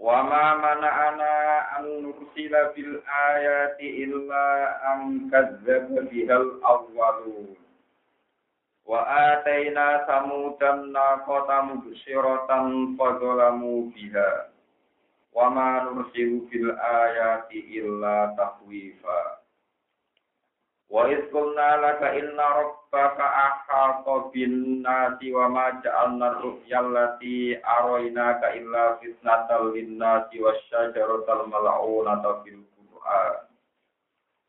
Wa ma mana'ana an nursila bil ayati illa an kadzdzaba bihal awwalun. Wa ataina samudan naqata mubsyiratan fadzalamu biha. Wa ma nursilu bil ayati illa tahwifa. Wa idh qulna laka inna rabbaka ahata bin nasi wa ma ja'alna ru'ya allati araynaka illa fitnatal lin nasi wasyajaratal mal'unata fil qur'an.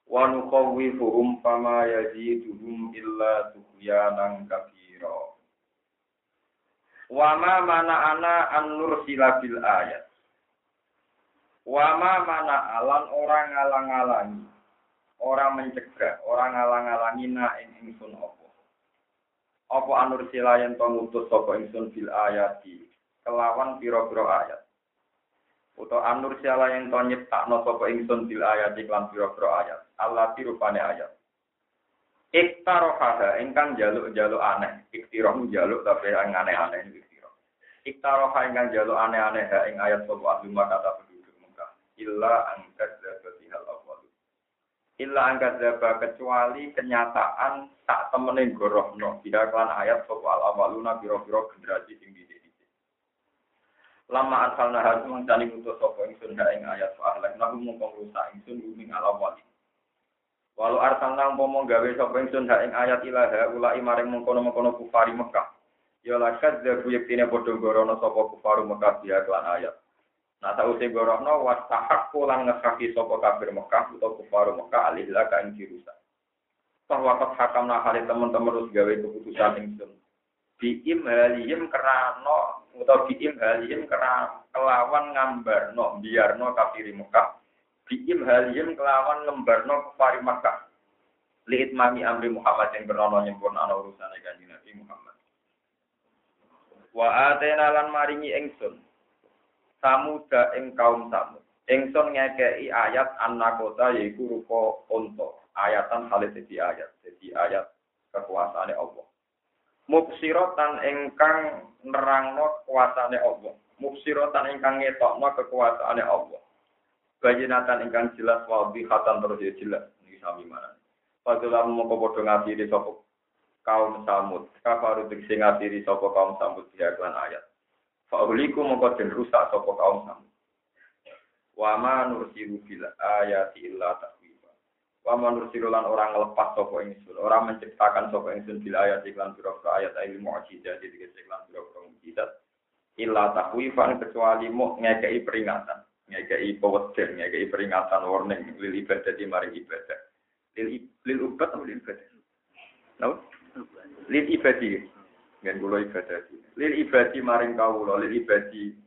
Wa nukhawwifuhum fama yaziduhum illa tughyanan kabira. Wa ma mana'ana an nursila bil ayat. Wa ma mana'alan orang ngalang-alangi orang mencegah, orang ngalang-alangi na ing ingsun apa. Apa anur sila yen to ngutus sapa ingsun bil ayati kelawan pira-pira ayat. Uta anur sila yen to nyiptakno sapa ingsun bil ayati kelan pira-pira ayat. Allah rupane ayat. Iktarohaha ingkang jaluk-jaluk aneh. Iktiroh jaluk tapi yang aneh-aneh iktiroh. Iktaroha ingkang jaluk aneh-aneh ing ayat sapa ahli kata penduduk Mekah. Illa angkat illa angkat zaba kecuali kenyataan tak temenin gorohno tidak kelan ayat soal awaluna biro-biro generasi sing di lama asal nahar mengcani utus sopo ingsun ing ayat soal lek nahu mungkong rusak ingsun uming ala wali walau arsal nang pomo gawe sopo ingsun ing ayat ilaha ulai maring mengkono mengkono kufari Mekah. Ya lakat zabu yektine bodoh gorono sopo kufaru Mekah dia kelan ayat Nah tahu sing gorohno wastahak pulang ngesaki sopo kafir Mekah atau kufaru Mekah alihlah kain kirusa. Bahwa kot hakam nahali teman-teman harus gawe keputusan ingsun. Biim haliyim kerano atau biim haliyim kerana kelawan ngambar no biar no kafir Mekah. Biim haliyim kelawan ngembar no kufari Mekah. Lihat mami amri Muhammad yang bernono nyempurna urusan kanjeng Nabi Muhammad. Wa atena lan maringi ingsun samuda ing kaum samud. Ingsun ngekei ayat annakota yaiku rupa unta. Ayatan halis jadi ayat. Jadi ayat kekuasaane Allah. Mubsirotan ingkang nerangno kekuasaane Allah. Mubsirotan ingkang ngetokno kekuasaane Allah. Bayinatan ingkang jelas wadihatan terus ya jelas. Ini sami mana. Padahal mongko padha ngatiri sapa kaum samud. Kafaru diksi ngatiri sapa kaum samud dia ayat. Fa'uliku mongko den rusak sapa kaum sam. Wa ma nursilu bil ayati illa takwifa. Wa ma nursilu lan orang ngelepas sapa ingsun, orang menciptakan sapa ingsun bil ayati lan pira ayat ayat mukjizat jadi lan pira-pira mukjizat. Illa takwifan kecuali mu ngekei peringatan, ngekei peweden, ngekei peringatan warning lil ibadah di mari ibadah. Lil lil ubat atau lil ibadah? No? Lil ibadah. Ngen kula ibadah. Lil ibadi maring kawula, lil ibadi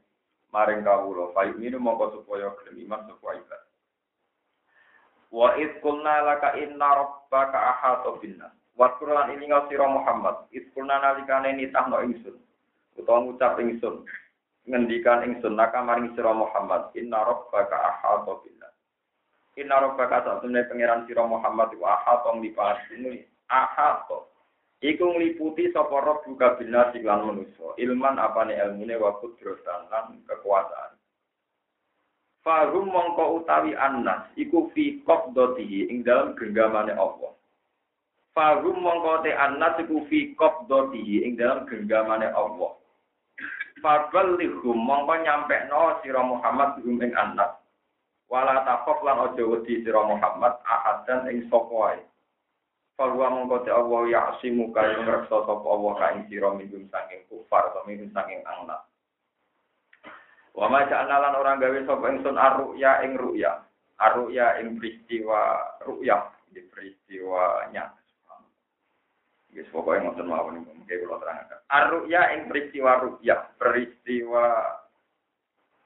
maring kawula. Fa ini mongko supaya gelem iman supaya ibadah. Wa id qulna laka inna rabbaka ahata binnas. Wa Qur'an ini ngau sira Muhammad. Id qulna nalikane nitahno ingsun. Utawa ngucap ingsun. Ngendikan ingsun naka maring sira Muhammad. Inna rabbaka ahata binnas. Inna rabbaka sak temne pangeran sira Muhammad wa ahata nglipat ini. Ahata Iku ngliputi sapa roh buka bina siklan manusa. Ilman apane ilmune wa kudratan lan kekuasaan. Fahum mongko utawi annas iku fi qabdatihi ing dalam genggamane Allah. Fahum mongko te annas iku fi qabdatihi ing dalam genggamane Allah. Faballighum mongko nyampekno sira Muhammad hum ing annas. Wala taqaf lan aja wedi sira Muhammad ahadan ing sapa wae. Falwa mongko te Allah ya asimu kaya ngreksa sapa Allah ka ing sira minum saking kufar atau minum saking angna. Wa ma ja'alna orang gawe sapa ingsun arruya ing ruya. Arruya ing peristiwa ruya, di peristiwanya. Wis pokoke ngoten mawon mungkin kula terangaken. Arruya ing peristiwa ruya, peristiwa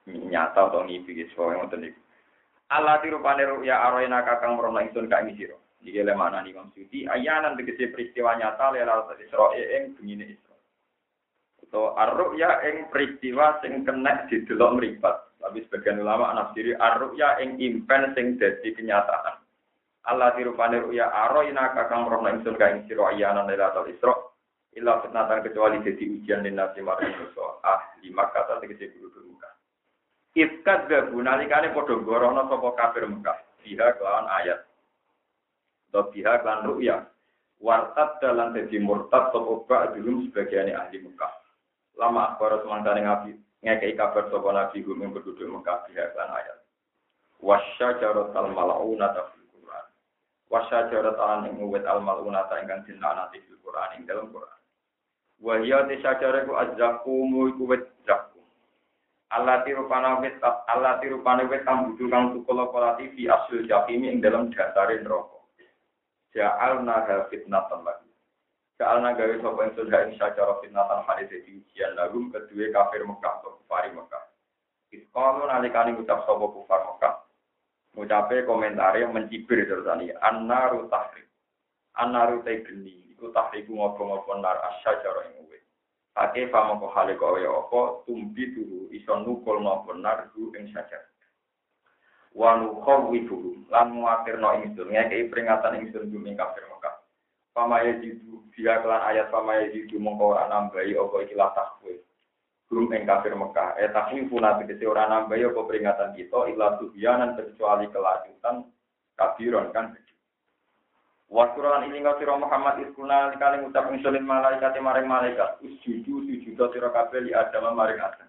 nyata atau ngipi gitu yang ngoten niku Allah tirupane ruya aroina kakang merono ingsun ka ing sira iki le maknani Imam Suyuti ayanan tegese peristiwa nyata lelal Isra ing bengine Isra atau arruya ing peristiwa sing kena didelok mripat. Tapi sebagian ulama nafsiri arruya ing impen sing dadi kenyataan. Allah tirupane ruya aroina kakang merono ingsun ka ing sira ayanan lelal Isra illa fitnatan kecuali jadi ujian dan nasi maring dosa. Ah lima kata tegese guru Mekah Itkat gabu nalikane padha gorono sapa kafir Mekah. Biha kelawan ayat atau biha kelan ruya. Wartad dalam jadi murtad sapa ba'dhum sebagian ahli Mekah. Lama akbar semangkane ngabi ngekei kabar sapa nabi gum yang berduduk Mekah biha kelan ayat wasya jarot al malauna fil Quran. Wasya jarot al ing uwet al malauna ingkang dinanati fil Quran ing dalam Quran. Wahya te sajare ku azzakumu iku zakum. Allah tiru panawit Allah tiru panawit kang budul kang tukul kolati fi jahimi ing dalam dasare neraka. Ja'alna ha fitnatan lagi. Ja'alna gawe sapa ing surga ing sacara fitnatan hari dadi ujian lagum kedua kafir Mekah atau kufari Mekah. Iskalu nalikani ngucap sapa kufar Mekah. Ngucape komentare mencibir ani annaru tahrik. Annaru te geni iku tahriku ngopo-ngopo nar asyajar ing uwe. Ake famo ko hale kowe apa tumbi turu iso nukul ngopo nar ing syajar. Wa nukhawi turu lan muatirno ingsun ngekei peringatan ingsun bumi kafir Mekah. Pamaya jitu dia kelan ayat pamaya jitu mongko ora nambahi apa ikilah takwe. Gum ing kafir Mekah. Eh takwi punat tegese ora nambahi apa peringatan kita illa tuhyanan kecuali kelanjutan kabiron kan Waskuran ini kau siro Muhammad iskuna kali ngucap insulin malaikat maring malaikat usjudu sujud siro kabel di adam maring adam.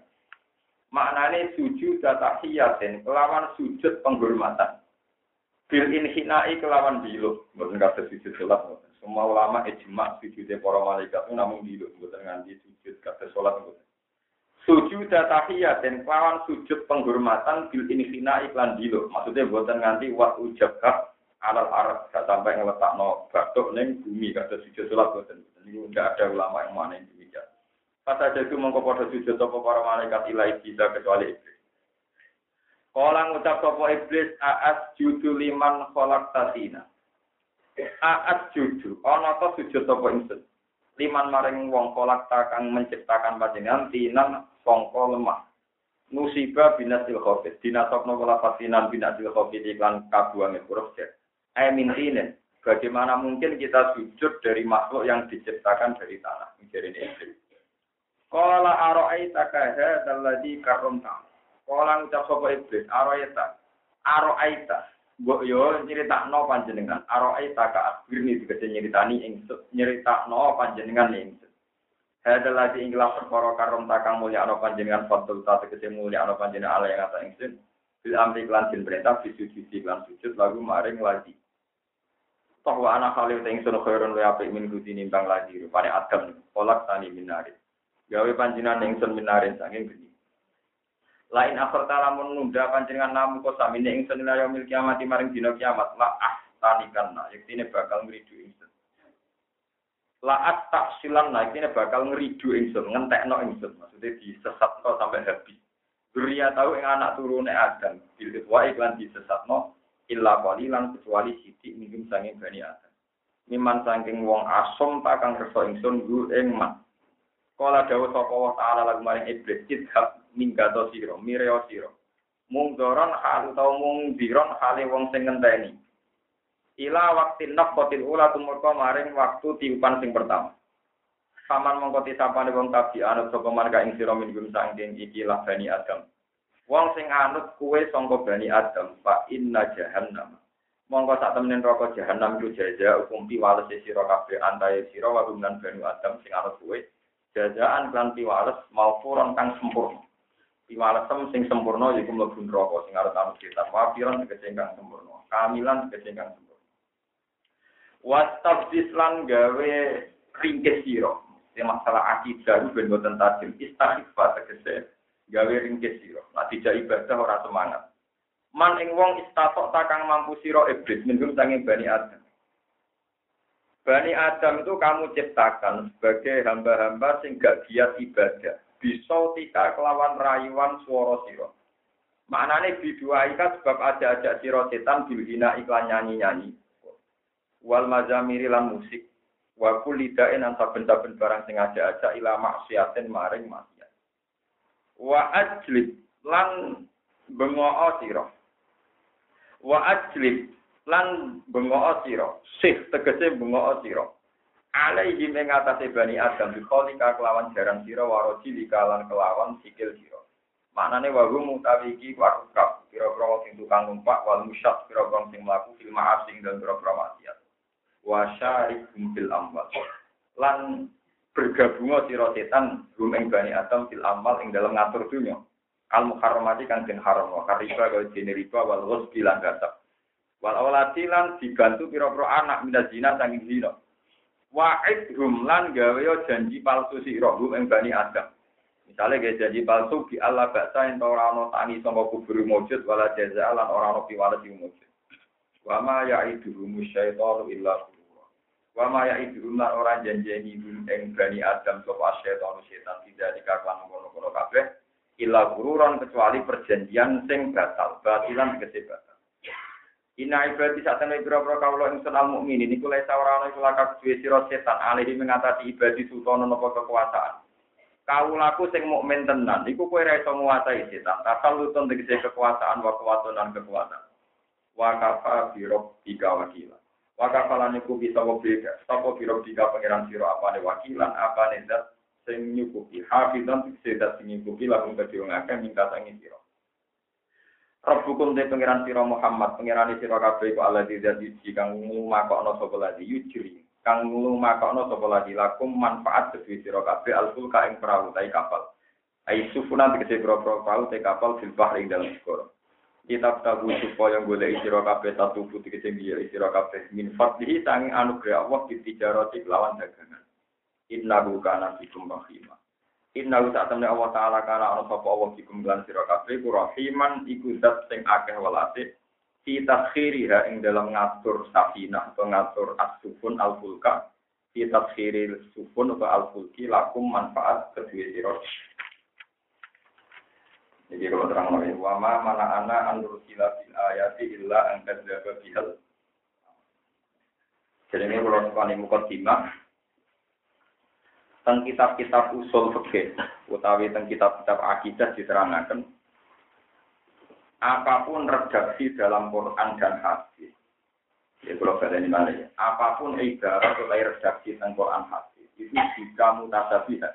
Maknane sujud tahiyatin kelawan sujud penghormatan. Bil inhinai kelawan bilu, bukan kata sujud sholat. Semua ulama ijma sujudnya para malaikat namun bilu, bukan nganti sujud kata sholat. Sujud tahiyatin kelawan sujud penghormatan bil inhinai kelawan bilu. Maksudnya bukan nganti wa ujabah alal arab gak sampai ngeletak no batuk neng bumi kata sujud sholat boten ini tidak ada ulama yang mana yang demikian kata jadi mongko pada sujud toko para malaikat ilahi bisa kecuali iblis Kala ngucap sapa iblis aas judu liman kolak tasina. Aas judu ana to sujud sapa ingsun. Liman maring wong kolak takang menciptakan panjenengan tinan songko lemah. Musibah binasil khofit. Dinasokno kala pasinan binasil khofit iklan kabuange huruf jet. Ayamintinen. Bagaimana mungkin kita sujud dari makhluk yang diciptakan dari tanah? Mikirin iblis. Kala aro'aita kaha dalladhi karomta. Kala ngucap sapa iblis, aro'aita. Aro'aita. Mbok yo nyeritakno panjenengan. Aro'aita ka akhirni dikece nyeritani ingsun. Nyeritakno panjenengan ingsun. Hadal lagi inglah perkara karom takang mulia ana panjenengan fatul ta tegese mulia ana panjenengan ala yang kata ingsun. Bil amri klan jin perintah bisujud klan sujud lagu maring lagi. Toh anak khalil ta ingsun khairun wa apik min kuti nimbang lagi rupane adam kolak tani minari. Gawe panjenengan ingsun minarin saking geni. Lain akhir lamun nunda panjenengan namu kok samine ingsun ila yaumil kiamat maring dina kiamat la ah tanikan nah yektine bakal ngridu ingsun. Laat tak silan nah yektine bakal ngridu ingsun ngentekno ingsun maksudnya disesatno sampai habis. Duria tahu ing anak turune Adam bil wa iklan disesatno illa qalilan kecuali sithik minggim sanging bani Adam. Miman saking wong asom takang kersa ingsun gu ing. Kala dawuh sapa wa ta'ala lagu maring iblis idhab minggato sira mireo sira. Mung doron hal utawa mung diron hale wong sing ngenteni. Ila waktu nafqatil ula tumurka maring waktu tiupan sing pertama. Saman mongko tisapane wong tabi anut sapa marga ing sira minggum saking iki lah bani Adam. Wong sing anut kue sangka Bani Adam, fa inna jahannam. Monggo sak temen neraka jahanam iku jaja hukum piwales sira kabeh antae sira wa lan Bani Adam sing anut kue. Jajaan kan piwales maufuron kang sempurna. Piwalesem sing sempurna iku mlebu neraka sing arep anut kita. Wafiron tegese sempurna. Kamilan tegese sempurna. Wastabdis lan gawe ringkes sira. Masalah akidah ben boten tajim istighfar tegese gawe ringkes sira. Nah tidak ibadah ora semangat. Man ing wong istatok takang mampu sira iblis minum sanging Bani Adam. Bani Adam itu kamu ciptakan sebagai hamba-hamba sing gak giat ibadah. Bisa tika kelawan rayuan suara sira. Maknane biduaika sebab aja-aja sira setan bilhina iklan nyanyi-nyanyi. Wal mazamiri lan musik. Wa kulidain an saben-saben barang sing aja-aja ila maksiatin maring maksiat. Wa ajlib lan bengoo sira. Wa ajlib lan bengoo sira. Sih tegese bengoo sira. Alaihi ing atase bani Adam bikholika kelawan jaran sira waroji likalan kelawan sikil sira. Maknane wa hum utawi iki warukab pira-pira sing tukang numpak wal musyad pira-pira sing mlaku fil ma'af sing dan pira-pira maksiat. Wa syarikum fil amwal. Lan bergabung sira setan hum ing bani Adam fil amal ing dalam ngatur dunya. Al muharramati kang den haram wa kariba wa jene riba wal ghusbi lan. Wal awlati lan dibantu pira-pira anak minaz zina sanging zina. Wa'idhum lan gawe janji palsu sira hum ing bani Adam. Misalnya gaya janji palsu di Allah baksa yang ora ana tani sangka kubur mujud wala jaza lan ora ana piwales sing mujud. Wa ma ya'iduhum syaitanu illa. Wa ma ya'iduhum lan ora janjeni hum ing bani Adam sapa syaitanu setan tidak dikaklan ngono-ngono kabeh gururan kecuali perjanjian sing batal, batilan tegese Ina ibadi saat temen biro-biro kaulo ing senal mukmin ini kulai sawarana iku lakak duwe sira setan alihi mengatasi ibadi sultana napa kekuasaan. Kaulaku sing mukmin tenan iku kowe ora iso nguasai setan. Asal lutun tegese kekuasaan wa kekuatan kekuatan. Wa kafa biro tiga wakila. Wa kafalan iku bisa beda. Sapa biro tiga pangeran sira apane wakilan apane zat sing nyukupi hafizan tegese zat sing nyukupi lakum kedhe minta tangi sira. Rabbukum te pangeran sira Muhammad, pangeran sira kabeh iku Allah di zat yuji kang ngumakokno sapa lagi yujri. Kang ngumakokno sapa lagi lakum manfaat kedue sira kabeh alfulka ing perahu tai kapal. Ai sufuna tegese perahu perahu tai kapal fil bahri dalam segara. Kitab tabu supaya golek sira kabeh satu putih tegese biya sira kabeh min fadlihi sanging anugerah Allah ditijarati lawan dagangan. Innahu kana bikum rahimah. Inna usak temne Allah Ta'ala kana ana sapa Allah bikum lan sira kabeh ku rahiman iku zat sing akeh welase fi taskhiriha ing dalam ngatur safinah atau ngatur as-sufun al-fulka. Fi taskhiril sufun atau al-fulki lakum manfaat kedua sira. Jadi kalau terang lagi, wama mana ana anur sila bil ayati illa angkat jaga bihal. Jadi ini kalau sekali mukadimah, teng kitab-kitab usul fikih utawi teng kitab-kitab akidah diterangkan apa pun redaksi dalam Quran dan hadis ya kalau ini mana ya apa pun ibarat atau redaksi tentang Quran hadis itu jika mutasabihat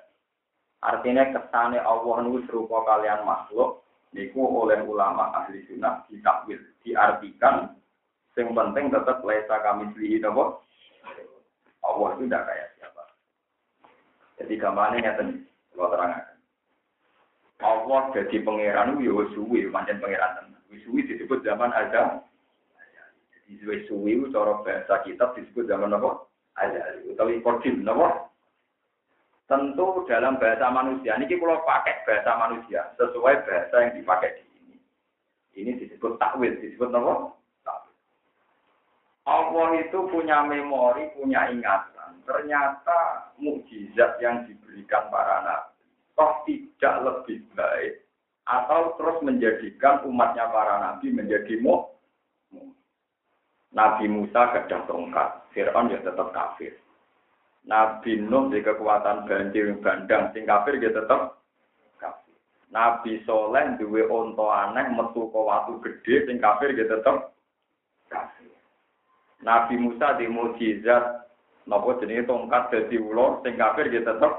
artinya kesane Allah nu serupa kalian makhluk niku oleh ulama ahli sunnah ditakwil diartikan yang penting tetap lesa kami selihi Allah itu tidak kayak jadi gambarnya nyata kalau terangkan. Allah jadi pangeran itu ya suwi, macam pangeran tenan. Suwi disebut zaman ada. Jadi suwi suwi itu cara bahasa kitab disebut zaman apa? Ada. Utawi kodim, apa? Tentu dalam bahasa manusia, ini kalau pakai bahasa manusia, sesuai bahasa yang dipakai di sini. Ini disebut takwil, disebut apa? Allah itu punya memori, punya ingat ternyata mukjizat yang diberikan para nabi toh tidak lebih baik atau terus menjadikan umatnya para nabi menjadi mu. Nabi Musa gadah tongkat, Fir'aun ya tetap kafir. Nabi Nuh di kekuatan banjir bandang, sing kafir dia tetap kafir. Nabi Soleh duwe onto aneh metu ke watu gede, sing kafir dia tetap kafir. Nabi Musa di mujizat Napa jenenge tongkat dadi ula sing kafir ya tetep.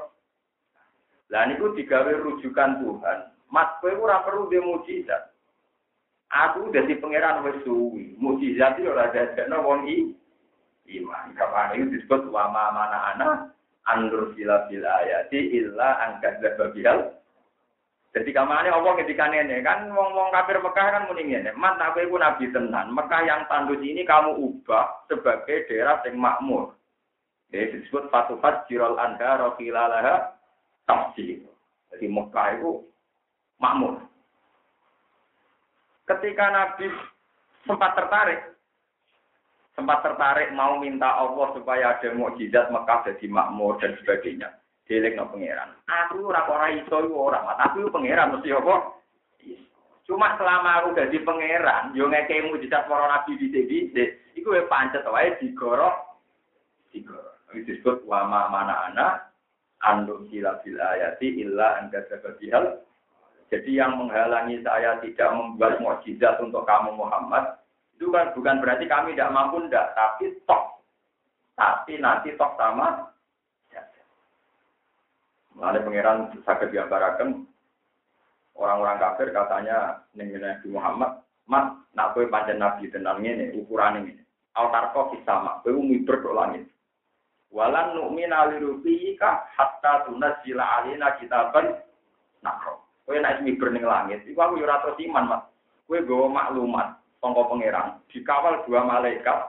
Lah niku digawe rujukan Tuhan. Mas kowe ora perlu dhe mukjizat. Aku dadi pangeran wis suwi. Mukjizat iki ora dadekno wong i iman. Kapan itu disebut wa ma mana ana andur fila fil ayati illa angkat zababihal. Jadi kamane Allah ketika ini kan wong-wong kafir Mekah kan muni ngene, "Man tak kowe nabi tenan. Mekah yang tandus ini kamu ubah sebagai daerah yang makmur." Jadi disebut fatuhat jirol anda rokilalaha tafsir. Jadi Mekah itu makmur. Ketika Nabi sempat tertarik, sempat tertarik mau minta Allah supaya ada mukjizat Mekah jadi makmur dan sebagainya. Dilek no pangeran. Aku ora ora iso ora, tapi pangeran mesti apa? Cuma selama aku jadi pangeran, yo ngekei mujizat para nabi bisa-bisa, iku ya pancet wae digorok, digorok. Ini disebut wama mana anak, andum sila bil ayati illa anda sababihal. Jadi yang menghalangi saya tidak membuat mukjizat untuk kamu Muhammad, itu kan bukan berarti kami tidak mampu ndak, tapi toh. Tapi nanti toh sama. Mengenai pangeran sakit diambarakan orang-orang kafir katanya ning Nabi Muhammad, "Mas, nak kowe pancen nabi tenan ngene, ukuran ini. Altar kok sama, kowe miber kok langit. Walan nu'mina lirubika hatta tunazzila alina kitaban nakro. Kowe nek miber ning langit, iku aku yo ora iman, Mas. Kowe nggawa maklumat sangka pangeran, dikawal dua malaikat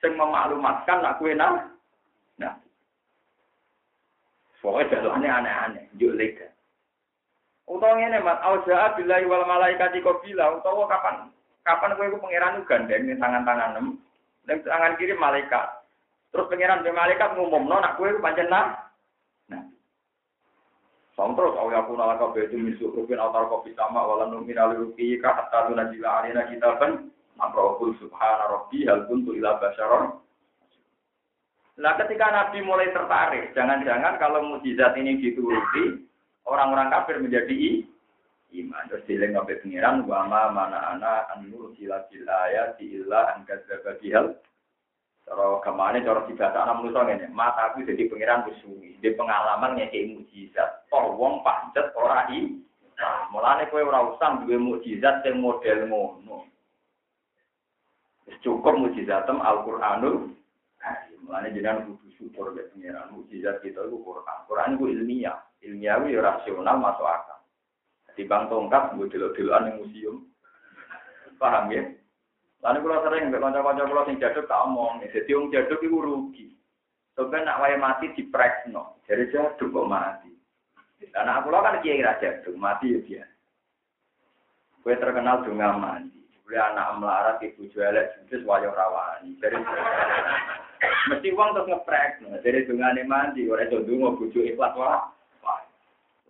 sing memaklumatkan nak kowe nang Nah. Pokoknya jalannya aneh-aneh, juk lega. Utawa ngene Mas, auza billahi wal malaikati qabila utawa kapan kapan kowe iku pangeran gandeng ning tangan-tangan nem, ning tangan kiri malaikat. Terus pangeran be malaikat ngumumno nak kowe pancen nah. Nah. Sang terus awi aku nala kabeh itu misuk rupin autar kopi sama wala numin aliruki ka hatta tunajila alina kitaban Nabrahul subhana rabbi hal kuntu ila basyaron. Nah ketika Nabi mulai tertarik, jangan-jangan kalau mujizat ini dituruti, orang-orang kafir menjadi iman. Terus dileng sampai pengiran, wama mana ana anur sila sila ya sila angkat jaga bihal. Cara ke mana cara dibahasa anak manusia ini, mata aku jadi pengiran musuhi. Di pengalaman kayak mujizat. Oh, wong pancet ora i. Nah, mulane kowe ora usah duwe mujizat sing model ngono. Cukup mujizatem Al-Qur'anul Mulane jenengan kudu syukur mek pengiran mujizat kita itu Quran. Quran itu ilmiah ilmiawi ya rasional masuk akal. Di bang tongkat gue dilo-diloan yang museum. Paham ya? Lalu kalau sering mbek kanca-kanca kula sing jaduk tak omong, jadi wong jaduk iku rugi. Sampai nak wae mati diprekno, jadi jaduk kok mati. Karena aku kan kiai ra jaduk, mati ya dia. Kue terkenal dunga mandi. Boleh anak melarat ibu jualan judes wayo rawani. Jadi mesti uang terus ngeprek. Jadi dungane mandi, ora iso ndonga bojo ikhlas wae.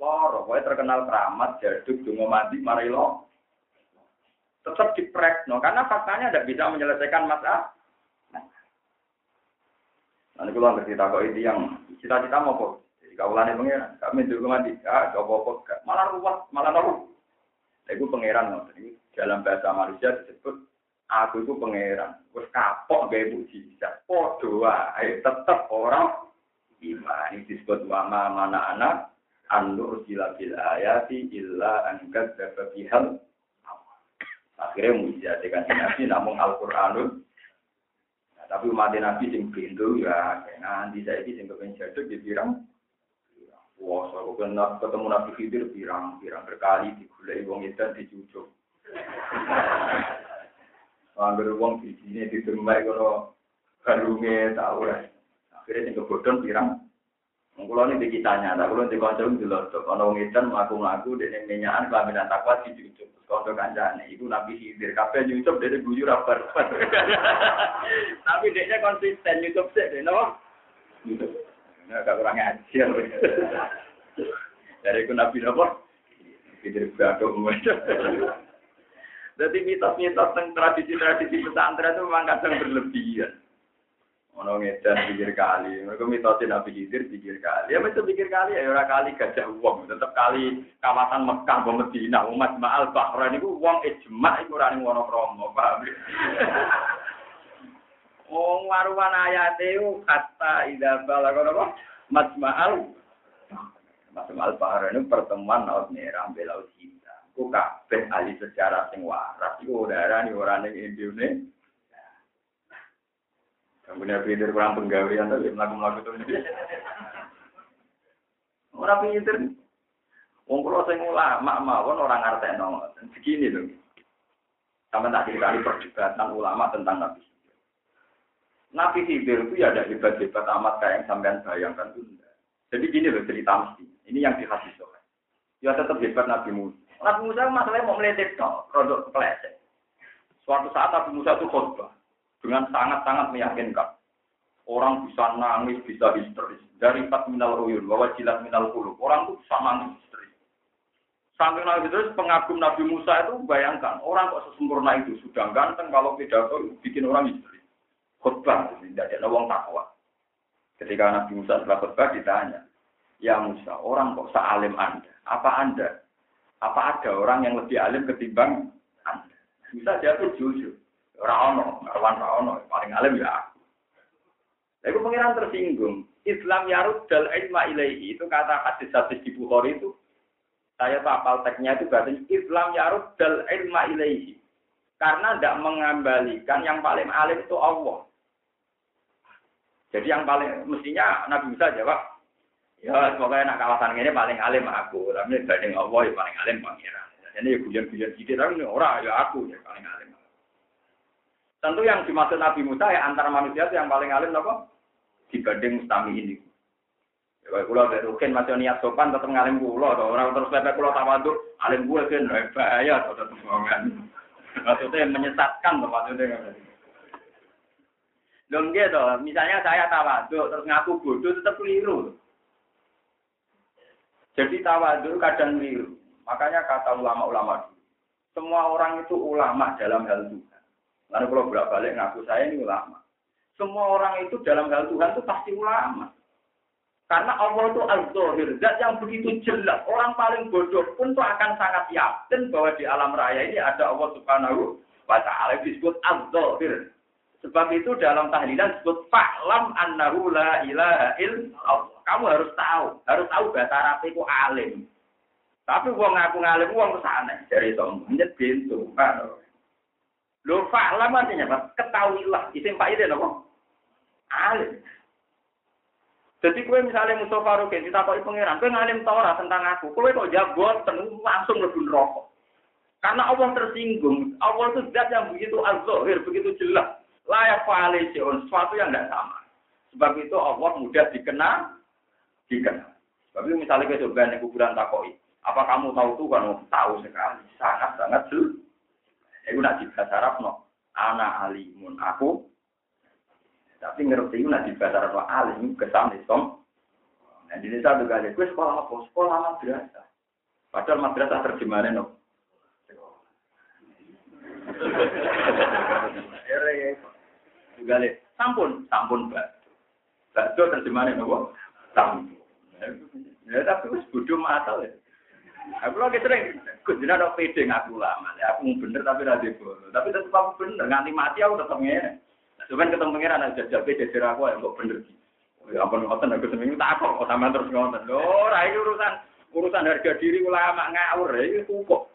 Loro, kowe terkenal keramat, jaduk, dungo mati, mari lo. Tetap diprek, no, karena faktanya tidak bisa menyelesaikan masalah. Nanti kalau ngerti tak itu yang cita-cita mau kok. Jadi kaulannya pengiran, kami dulu mati, ah, coba kok, malah ruwet, malah nopo. Itu pangeran, no. Jadi dalam bahasa manusia disebut aku itu pangeran. Terus kapok gaya. Oh doa, ayo tetap orang iman. Ini disebut wama mana anak an-nur sila bil ayati illa angkat dapat bihal akhirnya mujizat dengan nabi namun Al-Qur'anul nah, tapi umat nabi sing pintu ya nanti saya ini sing kepen jaduk di pirang? Wah saya kenal ketemu nabi Khidir pirang pirang berkali digulai wong itu dicucuk. Angger wong di di tempat kalau kalungnya tahu lah akhirnya sing kebodon pirang Kulo ini dikitanya, tak kulo di konco itu loh. Kalau ngitan melaku melaku dan minyakan kelaminan takwa di cucup. Konco kancane, itu nabi hidir. Kafe nyucup dari bujur apa? Tapi dia konsisten nyucup sih, deh, no? Nyucup. Ini agak kurang ajar. Dari itu nabi apa? Hidir berado Jadi mitos-mitos tentang tradisi-tradisi pesantren itu memang kadang berlebihan. Ono ngedan pikir kali, mereka mitosin Nabi Khidir pikir kali. Ya mesti pikir kali ya ora kali gajah uang, tetap kali kawasan Mekah mau Medina, umat Ma'al Bahrain itu uang ijma iku ora ning Wonokromo, paham? Wong waruan ayate kata ida balagono apa? Majma'al Majma'al Bahrain itu pertemuan laut merah belau cinta. Ku kabeh ahli sejarah sing waras iku ning ora ning Indonesia. Yang punya pinter kurang penggawean tapi melakukan itu. Orang pinter. Wong kula sing ulama mawon orang ngartekno. Begini loh. Sama tak cerita perdebatan ulama tentang Nabi Nabi Khidir itu ya ada hebat-hebat amat kayak yang sampean bayangkan itu Jadi gini loh cerita mesti. Ini yang di hadis Ya tetap hebat Nabi Musa. Nabi Musa masalahnya mau meletik no, produk kepleset. Suatu saat Nabi Musa itu khutbah dengan sangat-sangat meyakinkan. Orang bisa nangis, bisa histeris. Dari empat minal uyun, bahwa jilat minal kulub. Orang itu bisa nangis histeris. Sampai Nabi terus pengagum Nabi Musa itu bayangkan orang kok sesempurna itu sudah ganteng kalau pidato bikin orang istri khutbah tidak ada wong takwa. Ketika Nabi Musa setelah khutbah ditanya, ya Musa orang kok sealim anda? Apa anda? Apa ada orang yang lebih alim ketimbang anda? Musa jawab jujur. Raono, kawan Raono, paling alim ya aku. Pengiran tersinggung. Islam yarud dal ilma ilaihi itu kata hadis-hadis di Bukhari itu saya tapal teksnya itu berarti Islam yarud dal ilma ilaihi. Karena tidak mengembalikan yang paling alim itu Allah. Jadi yang paling mestinya Nabi Musa jawab, ya semoga anak kawasan ini paling alim aku, tapi dibanding Allah yang paling alim pangeran. Ini ya guyon-guyon gitu, tapi orang ya aku yang paling alim. Tentu yang dimaksud Nabi Musa ya antara manusia itu yang paling alim apa? Dibanding mustami ini. Ya, kalau ada rukin masih niat sopan tetap ngalim pulau, orang terus lepe pulau tawaduk, alim gue kan bahaya, atau tetap bohongan. Maksudnya menyesatkan, maksudnya. Dong gitu, misalnya saya tawaduk terus ngaku bodoh tetap keliru. Jadi tawaduk kadang keliru. Makanya kata ulama-ulama semua orang itu ulama dalam hal Tuhan. Lalu kalau berak balik ngaku saya ini ulama. Semua orang itu dalam hal Tuhan itu pasti ulama. Karena Allah itu al-zahir, zat yang begitu jelas. Orang paling bodoh pun tuh akan sangat yakin bahwa di alam raya ini ada Allah subhanahu wa ta'ala disebut al-zahir. Sebab itu dalam tahlilan disebut fa'lam annahu la ilaha illallah. Kamu harus tahu, harus tahu bahasa Arab itu alim. Tapi wong ngaku ngalim wong ke sana dari sombong nyet pintu. Lo fa'lam artinya apa? Ketahuilah. Isim itu apa? Alim. Jadi kue misalnya Mustafa Rukin ditakoki pangeran, kue ngalim Torah tentang aku, kue kok jawab tenung langsung lebih rokok. Karena Allah tersinggung, Allah itu zat yang begitu azhir, begitu jelas, layak koalisi, sesuatu yang tidak sama. Sebab itu Allah mudah dikenal, dikenal. Sebab itu misalnya kita coba kuburan takoi, apa kamu tahu tuh kan? Tahu sekali, sangat sangat jelas. Itu nak bahasa Arab no, anak alimun aku tapi ngerti itu nanti bahasa Arab alim kesan som. Nah di desa juga ada, gue sekolah apa? Sekolah madrasah. Padahal madrasah terjemahannya no. Juga le, sampun, sampun mbak. Bakso terjemahannya no, sampun. Ya tapi gue bodoh matal ya. Aku lagi sering, gue jenak dok pede ngaku lama. Aku bener tapi rada bodoh. Tapi tetap aku bener, nganti mati aku tetap ngene. Cuman ketemu pengiran ada jajal beda dari aku yang kok bener. Ya ampun ngoten aku seminggu tak kok sama terus ngoten. Lho, iki urusan urusan harga diri ulama ngawur ya itu kok.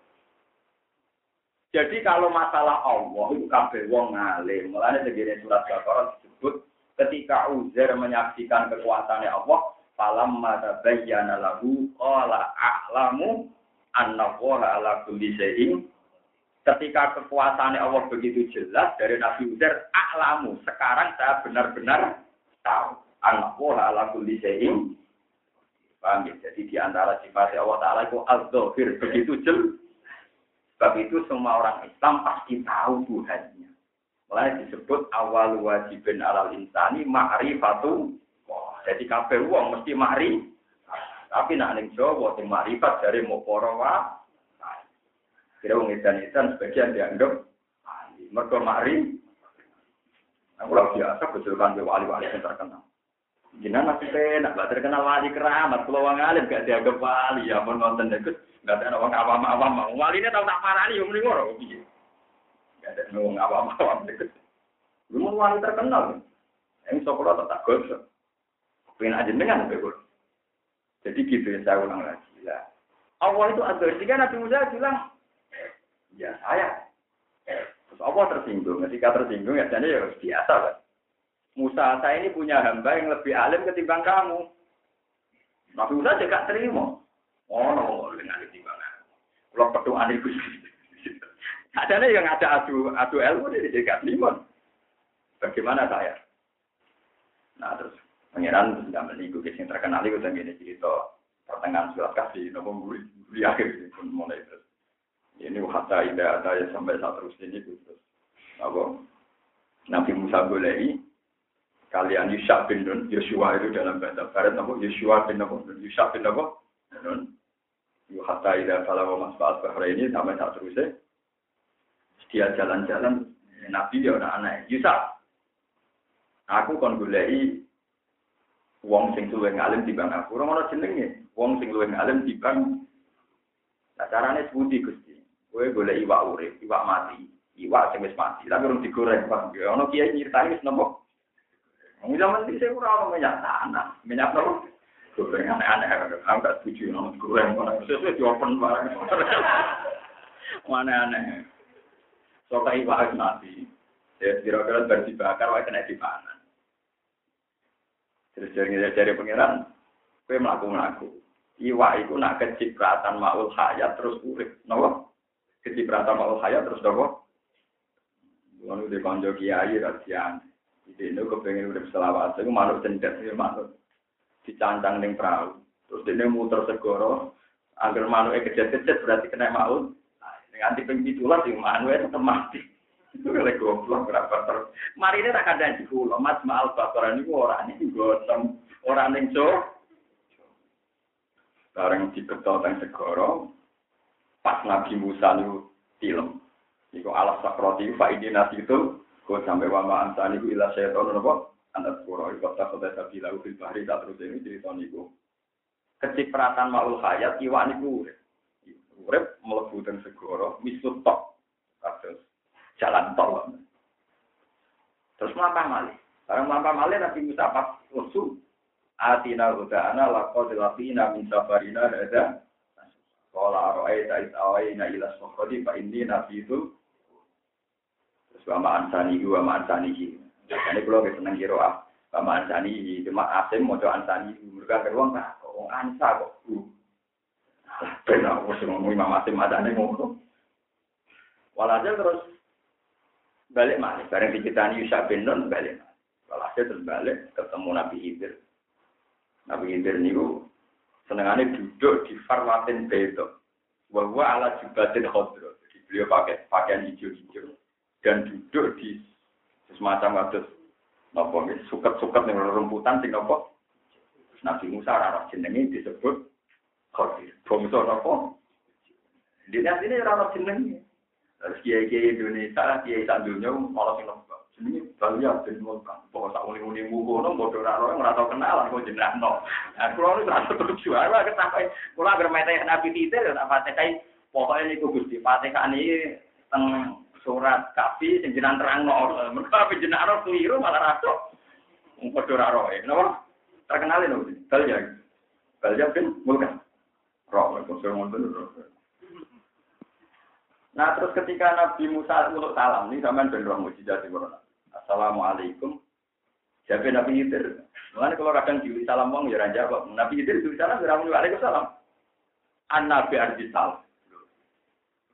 Jadi kalau masalah Allah itu kabeh wong ngalim. Mulane segini surat Baqarah disebut ketika Uzair menyaksikan kekuatannya Allah, falam mata bayyana lahu qala a'lamu anna ala kulli ketika kekuasaannya Allah begitu jelas dari Nabi Uzair, aklamu. Sekarang saya benar-benar tahu. Anak Allah ala kulli syai'in. Ya? Jadi di antara sifat Allah Ta'ala itu al-zahir. Begitu jelas. Sebab itu semua orang Islam pasti tahu Tuhannya. Mulai disebut awal wajibin alal insani ma'rifatu. Jadi kabeh wong mesti ma'rif. Tapi nak ning Jawa sing ma'rifat dari mupara Kira wong edan-edan sebagian dianggap. Mereka mari. Aku lagi biasa kecilkan ke wali-wali yang terkenal. Jinan masih penak, gak terkenal wali keramat. Kalau wong alim gak dianggap wali, ya pun nonton deket. Gak ada orang awam-awam. Wali ini tau tak parani, yang mending orang. Gak ada orang awam-awam deket. Lu mau wali terkenal. Yang sekolah tetap gosok. Pengen aja dengan Jadi gitu ya saya ulang lagi. Lah. Allah itu ada. Jika Nabi Musa bilang, ya saya. Terus Allah tersinggung. Ketika tersinggung ya jadi ya biasa kan. Musa saya ini punya hamba yang lebih alim ketimbang kamu. Nabi Musa juga terima. Oh, no, dengan ketimbang Kalau berdoa itu Ada yang ada adu adu ilmu di dekat limon. Bagaimana saya? Nah terus pangeran sudah menipu yang terkenal itu dan gini cerita pertengahan surat kasih nopo di akhir pun mulai terus. Ini hatta ida ada ya sampai saat terus ini terus. Apa? Nabi Musa boleh kalian Yusuf bin Nun Yosua itu dalam bahasa Barat apa? Yosua bin apa? Yusuf bin Nun. Yu hatta ida kalau mas Faat Bahra ini sampai saat terusnya dia jalan-jalan Nabi dia anak anak Yusuf. Aku kon goleki wong sing luwih ngalim bang aku. Ora ono jenenge wong sing luwih ngalim bang. Nah, carane sebuti Gusti. Kowe golek iwak urip, iwak mati, iwak sing wis mati, tapi urung digoreng, Pak. Ya ono kiai nyritani wis nopo. Wong zaman iki ora ono minyak tanah, minyak nopo? Goreng aneh-aneh, aku gak setuju ono goreng, sesuai di open barang. Mana aneh. Soka iwak mati. Ya kira-kira bar dibakar wae kena dipanen. Terus dari pangeran, kue melaku melaku. Iwa itu nak kecipratan maul hayat terus urip, nopo? Kecipratan maul hayat terus nopo? Lalu di konjo kiai rasian. Jadi itu kepengen urip selawat. Itu manut cendet, ya manut. Dicancang neng perahu. Terus dia muter segoro. Agar manuk kejet-kejet berarti kena maul. Nanti pengitulah sih manuk tetap mati. Itu kalau goblok berapa ter. Mari ini tak ada di pulau. Mas Maal Bakar ini orang ini gosong orang yang cok. Sekarang di teng segoro. Pas Nabi Musa itu film. Iku alas sakroti fa ini nasi itu. Kau sampai wama ansani ku ilah syaitan nopo. Anda pura iku tak kota sabila fil bahri tak terus ini cerita niku. Kecipratan maul hayat iwak niku urip. Mlebu teng segoro misut tok. Kados jalan tol. Terus melampah malih. Barang melampah malih Nabi Musa pas usul. Atina huda'ana laqad laqina min safarina hada. Qala ara'aita id awayna ila sokodi fa nabi itu. Terus wa ma'ansani wa ma'ansani. Ini kalau kita senang kira ah. Wa ma'ansani. Cuma asim mau ansani. Mereka beruang tak. Kok ansa kok. Benar, aku ngomong Imam Asim ada nih ngomong. Walhasil terus balik mana? Bareng dicitani Yusuf bin Nun balik mana? Walhasil terus balik ketemu Nabi Khidir. Nabi Khidir niku senengannya duduk di farwatin beto. Bahwa ala jubatin khodro. Jadi beliau pakai pakaian hijau-hijau dan duduk di semacam kados nopo suket-suket ning rumputan sing nopo Nabi Musa ora jenenge disebut Khadir. Nopo? Di sini ora jenenge. Terus kiai kiai Indonesia, kiai sak dunia malah sing nembak. Jenenge Balia bin Mulkan. Pokok sak uni-uni mugo no bodoh ora ora ora tau kenal kok jenengno. Nah, kula nu ora setuju. Aku sampai agar mete Nabi Titir ya tak Fatihah pokoke niku Gusti Fatihah niki teng surat kafi sing jenengan terangno. Mergo apa jenengan keliru malah rasuk. Wong padha ora roe. Napa? Terkenalin lho. Balia. Balia bin Mulkan. Roh, kok sing ngono Nah terus ketika Nabi Musa untuk salam, ini sama ben roh mujizat di Quran. Assalamualaikum. Siapa Nabi Khidir? Mulane kalau kadang diuli salam wong ya jawab. Nabi Khidir diuli salam ya ora muni waalaikumsalam. An Nabi ardi salam.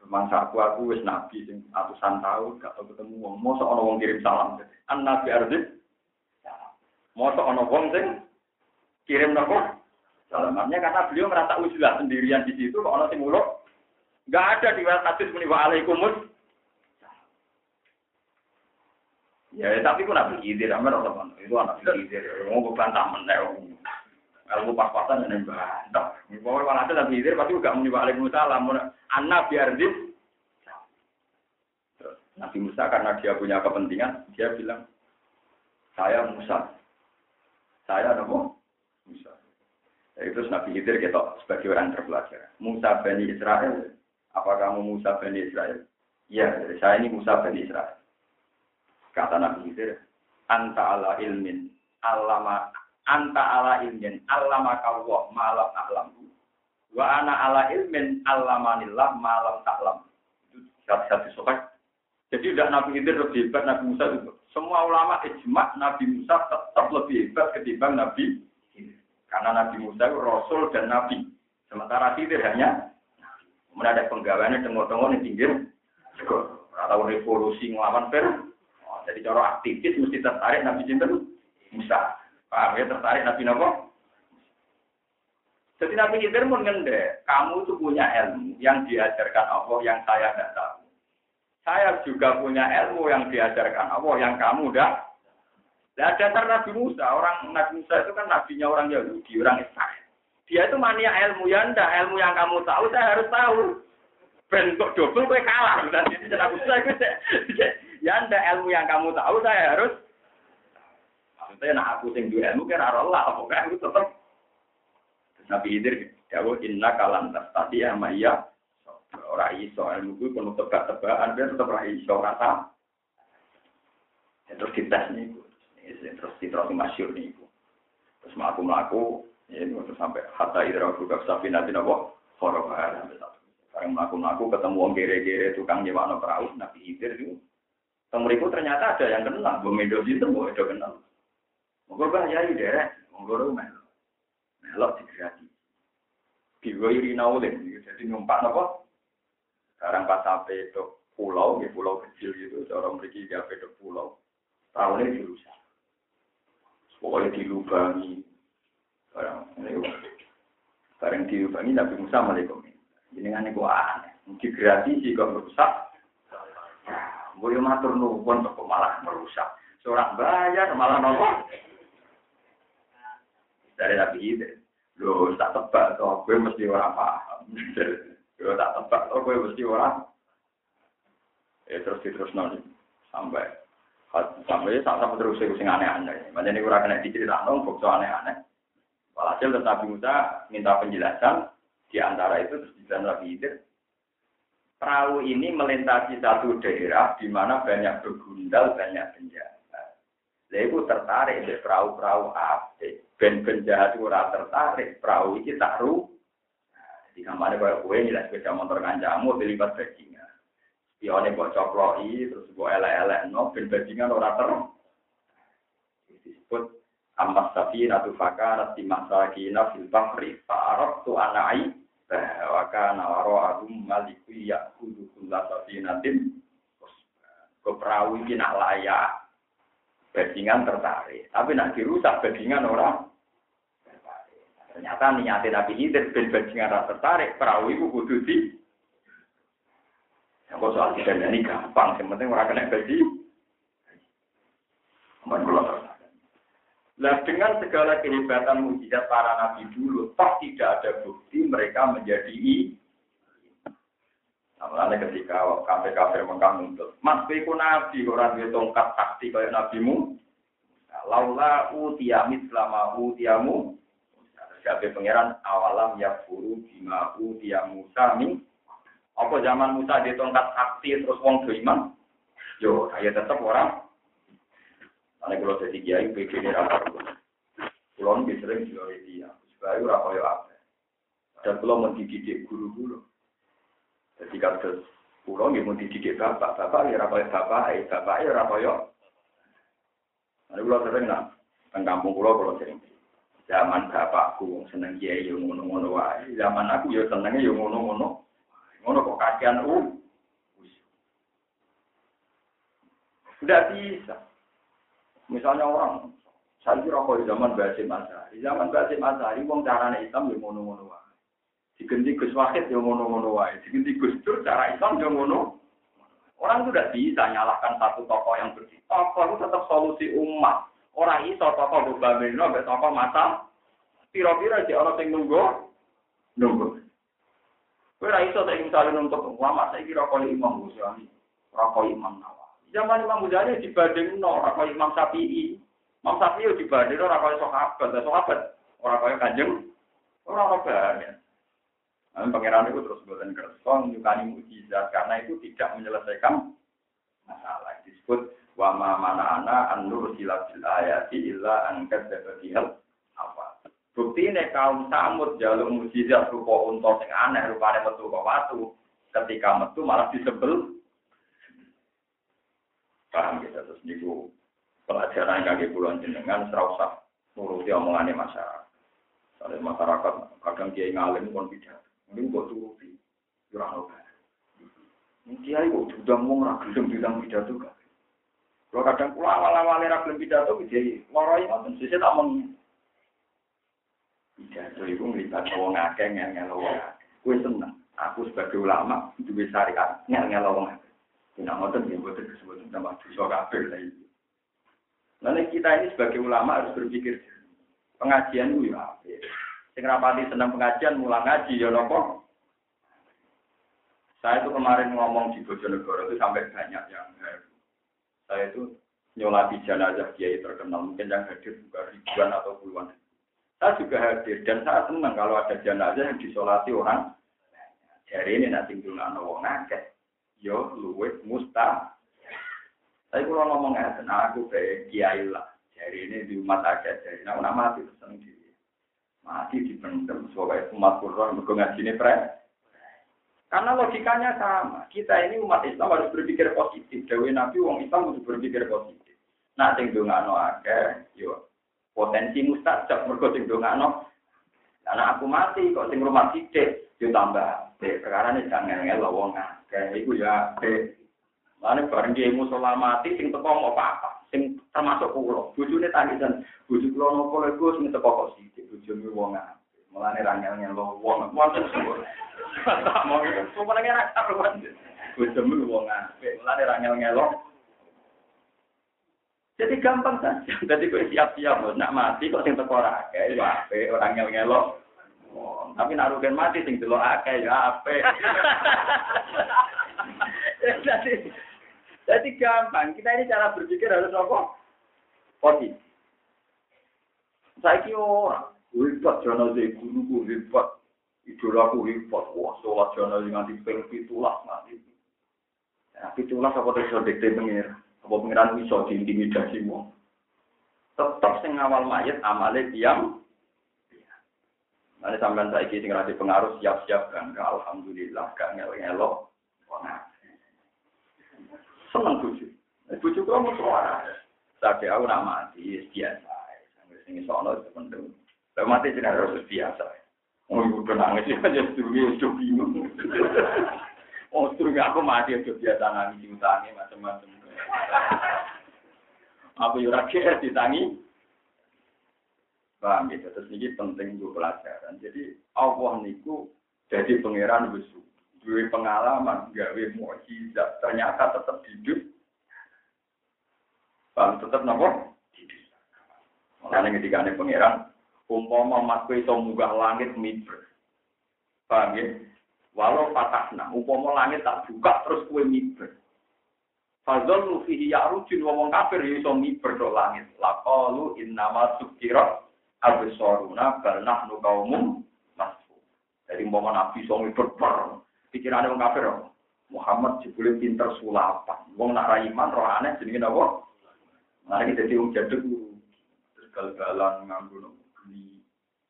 Mangsa aku aku wis nabi sing atusan tahun gak tau ketemu wong. Mosok ana wong kirim salam. An Nabi ardi Mosok ana wong sing kirim nopo? Salamannya karena beliau merasa usulah sendirian di situ kok ana sing muluk Enggak ada di hadis muni wa alaikumus. Ya, tapi ku nabi khidir, amer teman. Itu anak khidir. Mau bantah meneh. Kalau pas-pasan yang bantah. Mau kalau ada nabi khidir pasti juga muni wa alaikumussalam. Anak biar di Nabi Musa karena dia punya kepentingan, dia bilang, saya Musa. Saya nopo Musa. Itu Nabi Khidir kita sebagai orang terpelajar. Musa Bani Israel apa kamu Musa Bani Israel? Ya, saya ini Musa Bani Israel. Kata Nabi Khidir, anta ala ilmin, alama, anta ala ilmin, alama kawwah malam alam. Wa ana ala ilmin, alamanillah malam taklam. Itu satu-satu sokat. Jadi udah Nabi Khidir lebih hebat, Nabi Musa itu. Semua ulama ijma Nabi Musa tetap lebih hebat ketimbang Nabi Karena Nabi Musa itu Rasul dan Nabi. Sementara Khidir hanya Kemudian ada penggawaannya tengok-tengok di pinggir atau revolusi ngelawan per. Oh, jadi cara aktivis mesti tertarik Nabi Sinten Musa. Paham ya tertarik Nabi Nopo? Jadi Nabi Khidir pun ngende, kamu itu punya ilmu yang diajarkan Allah yang saya tidak tahu. Saya juga punya ilmu yang diajarkan Allah yang kamu tidak. Nah, dasar Nabi Musa, orang Nabi Musa itu kan nabinya orang Yahudi, orang Israel. Dia itu mania ilmu ya ndak, ilmu yang kamu tahu saya harus tahu. Ben kok double kowe kalah. Ini cara saya ya ndak ilmu yang kamu tahu saya harus maksudnya nah aku sing duwe ilmu kira Allah, pokoknya aku tetap Nabi Khidir jauh inna kalan tadi ya maya ora iso ilmu kuwi penuh tebak-tebakan ben tetep ora iso rasa. Terus dites niku. Terus terus masyhur niku. Terus mlaku-mlaku Ya, ini untuk sampai hatta idra buka sapi nanti nopo sampai satu. Sekarang melaku-melaku ketemu orang gere-gere tukang nyewa perahu nabi hidir itu. Temeriku ternyata ada yang kenal, bu medo itu bu medo kenal. Monggo bahaya deh, monggo rumah. Melok digerati. Diwiri naulin, jadi numpak nopo. Sekarang pas sampai ke pulau, di pulau kecil gitu, orang pergi di ke pulau. Tahunnya dirusak. Pokoknya dilubangi, Barang ini barang diubangi Nabi Musa malaikum. Ini kan itu aneh. Digrati jika merusak. Boleh matur nuwun kok malah merusak. Seorang bayar malah nolong. Dari Nabi itu. Loh, tak tebak toh, gue mesti orang paham. Gue tak tebak toh, gue mesti orang. Ya terus terus nanti sampai sampai sampai terus sing aneh-aneh. Macam ini kurang kena diceritakan, kok aneh-aneh. Walhasil Nabi Musa minta penjelasan di antara itu terus dibilang Nabi Khidir. Perahu ini melintasi satu daerah di mana banyak begundal, banyak penjahat. Lalu tertarik di perahu-perahu apa? Ben penjahat itu tertarik, perahu ini tak ru. Di kamarnya kayak gue nilai sepeda motor kancamu dilibat bajingan. Spionnya buat coploi, terus buat elek-elek, no, ben bajingan orang ter. Disebut Amma safina tu fakarat di masakina fil bahri fa'arab tu anai bahwa kana waro'ahum maliku ya'kudu kulla safinatin ke perahu ini nak layak. Bajingan tertarik. Tapi nak dirusak bajingan orang ternyata niatnya Nabi Hidir ben bajingan tertarik perahu itu kudu di yang soal tidak ini gampang yang penting orang kena gaji Aman Nah dengan segala kehebatan mujizat para nabi dulu, toh tidak ada bukti mereka menjadi i. Nah, ketika kafir kafir Mekah muncul, mas beku nabi orang dia tongkat sakti kayak nabimu. Nah, laula utiamit selama utiamu. Siapa pangeran awalam ya furu bima utiya Musa min. Apa zaman Musa dia tongkat sakti terus wong iman? Yo, saya tetap orang karena kalau jadi kiai, PG ini rapor. Pulau ini sering juga dia. Supaya rapor ya apa. Dan pulau mau dididik guru-guru. Jadi kalau pulau ini mau dididik bapak, bapak ya rapor bapak, eh bapak ya rapor ya. Nanti pulau sering nah, kan kampung pulau pulau sering. Zaman bapakku seneng kiai yang ngono-ngono wae. Zaman aku ya senengnya yang ngono-ngono. Ngono kok kasihan uh. Tidak bisa. Misalnya orang, saya kira di zaman Basim Azhari. Zaman Basim Azhari, wong caranya Islam ya ngono-ngono wae. Digenti Gus Wahid ya ngono-ngono wae. Digenti Gus Dur cara Islam ya ngono. Orang itu tidak bisa nyalahkan satu tokoh yang bersih. Tokoh itu tetap solusi umat. Orang iso tokoh Bubamino, sampai tokoh mata. Piro-piro di orang yang nunggu. Nunggu. Kue ra iso saya misalnya untuk ulama, saya kira kalau Imam Ghazali, rokok Imam Nawawi. Zaman Imam Ghazali dibanding no orang Imam Syafi'i. Imam Syafi'i dibanding orang kaya sahabat, sahabat orang kaya kanjeng, orang banyak. Nah, pangeran itu terus buatan kerso menyukani mujizat karena itu tidak menyelesaikan masalah. Disebut wa ma mana ana an nur silatil ayati illa an kadzdzabal apa. Bukti ini kaum samud jaluk mujizat rupa unta sing aneh rupane metu kok. Ketika metu malah disebel Paham kita terus niku pelajaran kaki pulau jenengan serasa nuruti omongannya masyarakat. Soalnya masyarakat kadang dia ngalim pun tidak. Ini buat turuti. Kurang obat. Dia itu sudah mau ngelem bilang pidato kan. Kalau kadang pulau awal-awal ngelem pidato, dia ngorai ngoten. Sisi tak mau pidato itu melibatkan orang akeh ngel-ngel wong. Gue seneng. Aku sebagai ulama, itu bisa ngel-ngel wong tidak ngotot ya buat disebut nama dosa kafir. Lalu kita ini sebagai ulama harus berpikir pengajian itu ya Sing rapati senang pengajian mulang ngaji ya nopo. Saya itu kemarin ngomong di Bojonegoro itu sampai banyak yang. Saya itu nyolati jenazah kiai terkenal, mungkin yang hadir juga ribuan atau puluhan. Saya juga hadir dan saya senang kalau ada jenazah yang disolati orang. Jadi ini nanti dulu anak wong. Yo luwes musta. Tapi kalau ngomong ngeten, aku kayak kiai lah. Jadi ini di umat akeh. Jadi nah, nama mati seneng diri. Mati dipendem sebagai umat Quran mergo ngajine pre. Karena logikanya sama. Kita ini umat Islam harus berpikir positif. Dewi Nabi, wong Islam harus berpikir positif. Nah, sing dongano akeh, yo potensi mustajab mergo sing dongano. Karena aku mati kok sing rumah sithik yo tambah. Perkara ini jangan ngel wong akeh. Iku ya dek. Mane bareng dia musola mati sing teko mau apa Sing termasuk kula. Bojone tangisan, bojo kula nopo lho sing teko kok sithik. Bojone wong akeh. Mulane ra ngel wong. Wong Tak mau itu, semuanya ra karuan. Bojomu wong apik, mulane ra ngel-ngelo. Jadi gampang saja. Jadi kok siap-siap nak mati kok sing teko ora akeh, ya apik, ora ngel-ngelo. Oh, tapi nak rugen mati sing delok akeh ya apik. jadi jadi gampang. Kita ini cara berpikir harus apa? Positif. Saya kira orang, hebat jangan jadi guru, hebat idola aku hebat, wah sholat jana nganti ping pitulas nganti. Ya, pitulas apa terus dikte pengir, apa pengiran bisa diintimidasi wong. Tetap sing awal mayat amale diam. Nanti sampean saya sing ngerti pengaruh siap-siap kan, alhamdulillah gak ngel-ngelo. Seneng bujuk. Bujuk kok mau suara. Tapi aku nak mati biasa. Sini sono itu penting. Lalu mati tidak harus biasa. Oh, ibu nangis ya, jadi sedurunge udah bingung. Oh, sedurunge aku mati udah biasa nangis diutangi macam-macam. Aku yura kira ditangi. Paham gitu, terus ini penting untuk pelajaran. Jadi Allah niku jadi pangeran besu. Dua pengalaman, gawe mukjizat, ternyata tetap hidup. Paham, tetap nopo? Makanya ketika ini pangeran, umpama mas iso munggah langit miber. Paham ya? Walau patahna, umpama langit tak buka terus kowe miber. Fazol lu fihi ya'rujun ngomong kafir ya iso miber langit. Laqalu innama sukira absoruna bal nahnu qaumum masfu. Jadi umpama nabi iso miber per pikirane wong kafir. Muhammad jebule pinter sulapan. Wong nak ra iman roh aneh jenenge napa? Nah, kita jadi wong jaduk terus gal-galan nganggo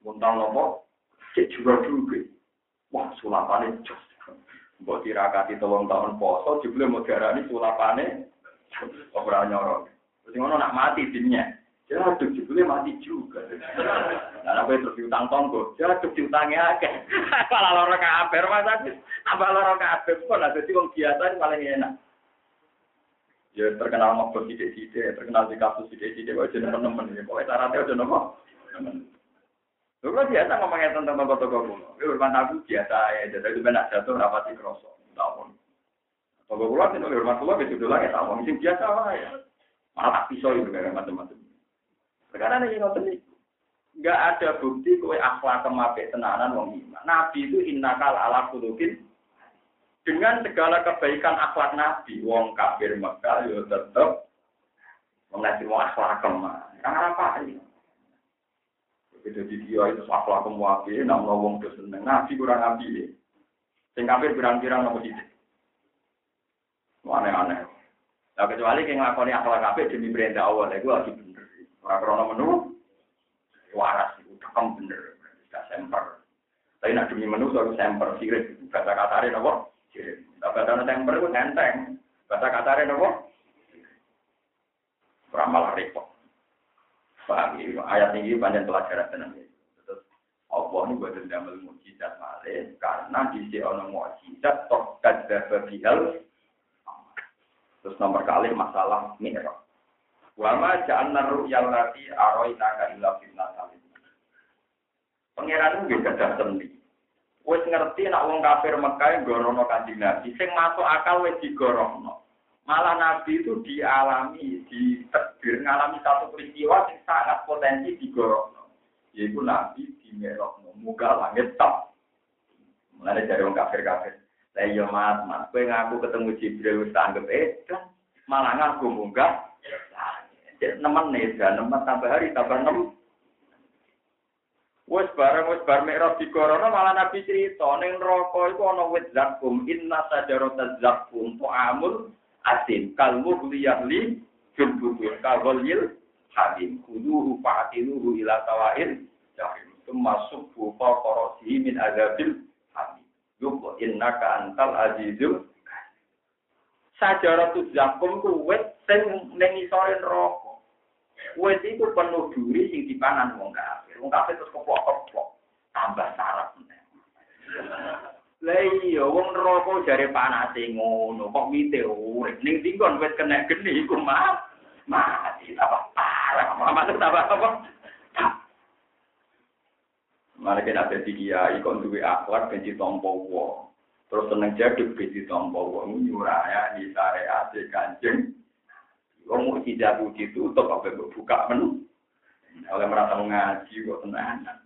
Muntang nopo, cek juga juga. Wah, sulapane jos. Mbok tirakati tolong tahun poso, jebule mau diarani sulapane ora nyorok. Terus ngono nak mati dinnya. Jatuh jebule mati juga. Nah, apa terus diutang tonggo? Jatuh diutangnya akeh. Malah loro kabeh, Mas Agus. Apa loro kabeh kok lah dadi wong biasa paling enak. Ya terkenal mau sidik-sidik, terkenal di kasus sidik-sidik, wajar teman-teman. Pokoknya syaratnya aja nopo. Lu kan biasa ngomongnya tentang toko-toko kuno. Lu hormat aku biasa ya, jadi itu benar jatuh rapati kroso. Tahun. Toko kulo itu hormat kulo bisa dulu lagi tahun. Mungkin biasa lah ya. Malah tak pisau itu macam-macam. Sekarang ini ngotot nih. Gak ada bukti kue akhlak kemabe tenanan wong iman. Nabi itu innakal ala kulukin. Dengan segala kebaikan akhlak Nabi, wong kafir Mekah yo ya tetep mengasih wong akhlak kemah. Karena apa ini? Jadi dia itu akhlak kemuafi, namun wong tuh seneng. Nabi kurang nabi ya. Sing kafir pirang-pirang nopo sithik. Aneh-aneh. Nah kecuali yang ngakoni akhlak kafir demi perintah Allah, itu lagi. Orang krono menu, waras itu tekam bener, tidak semper. Tapi nak demi menu soal semper sirik, kata katare nopo sirik. Tapi kata semper itu enteng, kata katare nopo. Beramal repot. Paham ya? Ayat ini banyak pelajaran tenang ya. Terus Allah ini buat damel mujizat malih karena di ono mujizat tok bihal. Terus nomor kali masalah mihrab. Wa ma ja'alna ru'yal lati araita illa fitnatan. Pangeran itu gak sendi. Wes ngerti nak wong kafir Mekah gorono kanjeng Nabi, sing masuk akal wis digorono. Malah Nabi itu dialami, di ngalami satu peristiwa yang sangat potensi digorokno. Yaitu Nabi di Merokno muka langit top. Mulane dari wong kafir-kafir. Lah iya Mas, Mas, kowe ngaku ketemu Jibril wis anggap edan, malah ngaku munggah. Nemen nih, nemen tambah hari tambah nem. Wes bareng wes bar mikraj di corona malah Nabi cerita ning neraka iku ana wit zakum inna sajarata zakum tu'amul asin kal mughliyahli fil butun ka ghalil hadim kuduhu fa'tiluhu ila tawain jahim. Termasuk buka korosi min azabil hadim yuk innaka antal azizul sajaratu zakum ku wit sing ning isore neraka Wes itu penuh duri sing dipanan wong kafir. Wong kafir terus keplok-keplok. Tambah sarap. Lah iya wong neraka jare panase ngono, kok wite urip ning tinggon wis kena geni iku mah mati apa parah, maksud apa apa. Mari kita ada dia, ikon duwe akhlak ben ditompo wong. Terus seneng jaduk ben ditompo wong nyuraya di syariat kanjeng Wong tidak puji tutup apa buka menu. Oleh merasa ngaji kok tenanan.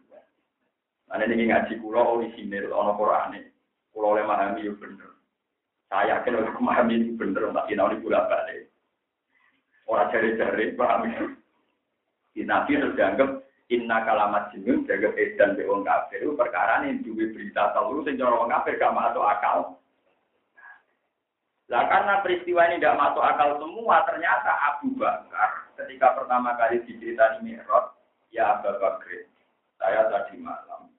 Mana ini ngaji kulo orisinil ono Quran Kulo oleh memahami yo bener. Saya yakin oleh memahami itu bener tak kena oleh gula balik. Orang cari-cari paham itu. Di Nabi harus dianggap inna kalamat jinun jaga edan be wong kafir perkara ini duwe berita tahu sing cara wong kafir gak masuk akal. Nah karena peristiwa ini tidak masuk akal semua, ternyata Abu Bakar ketika pertama kali diceritani Mi'raj, ya Abu Bakar, saya tadi malam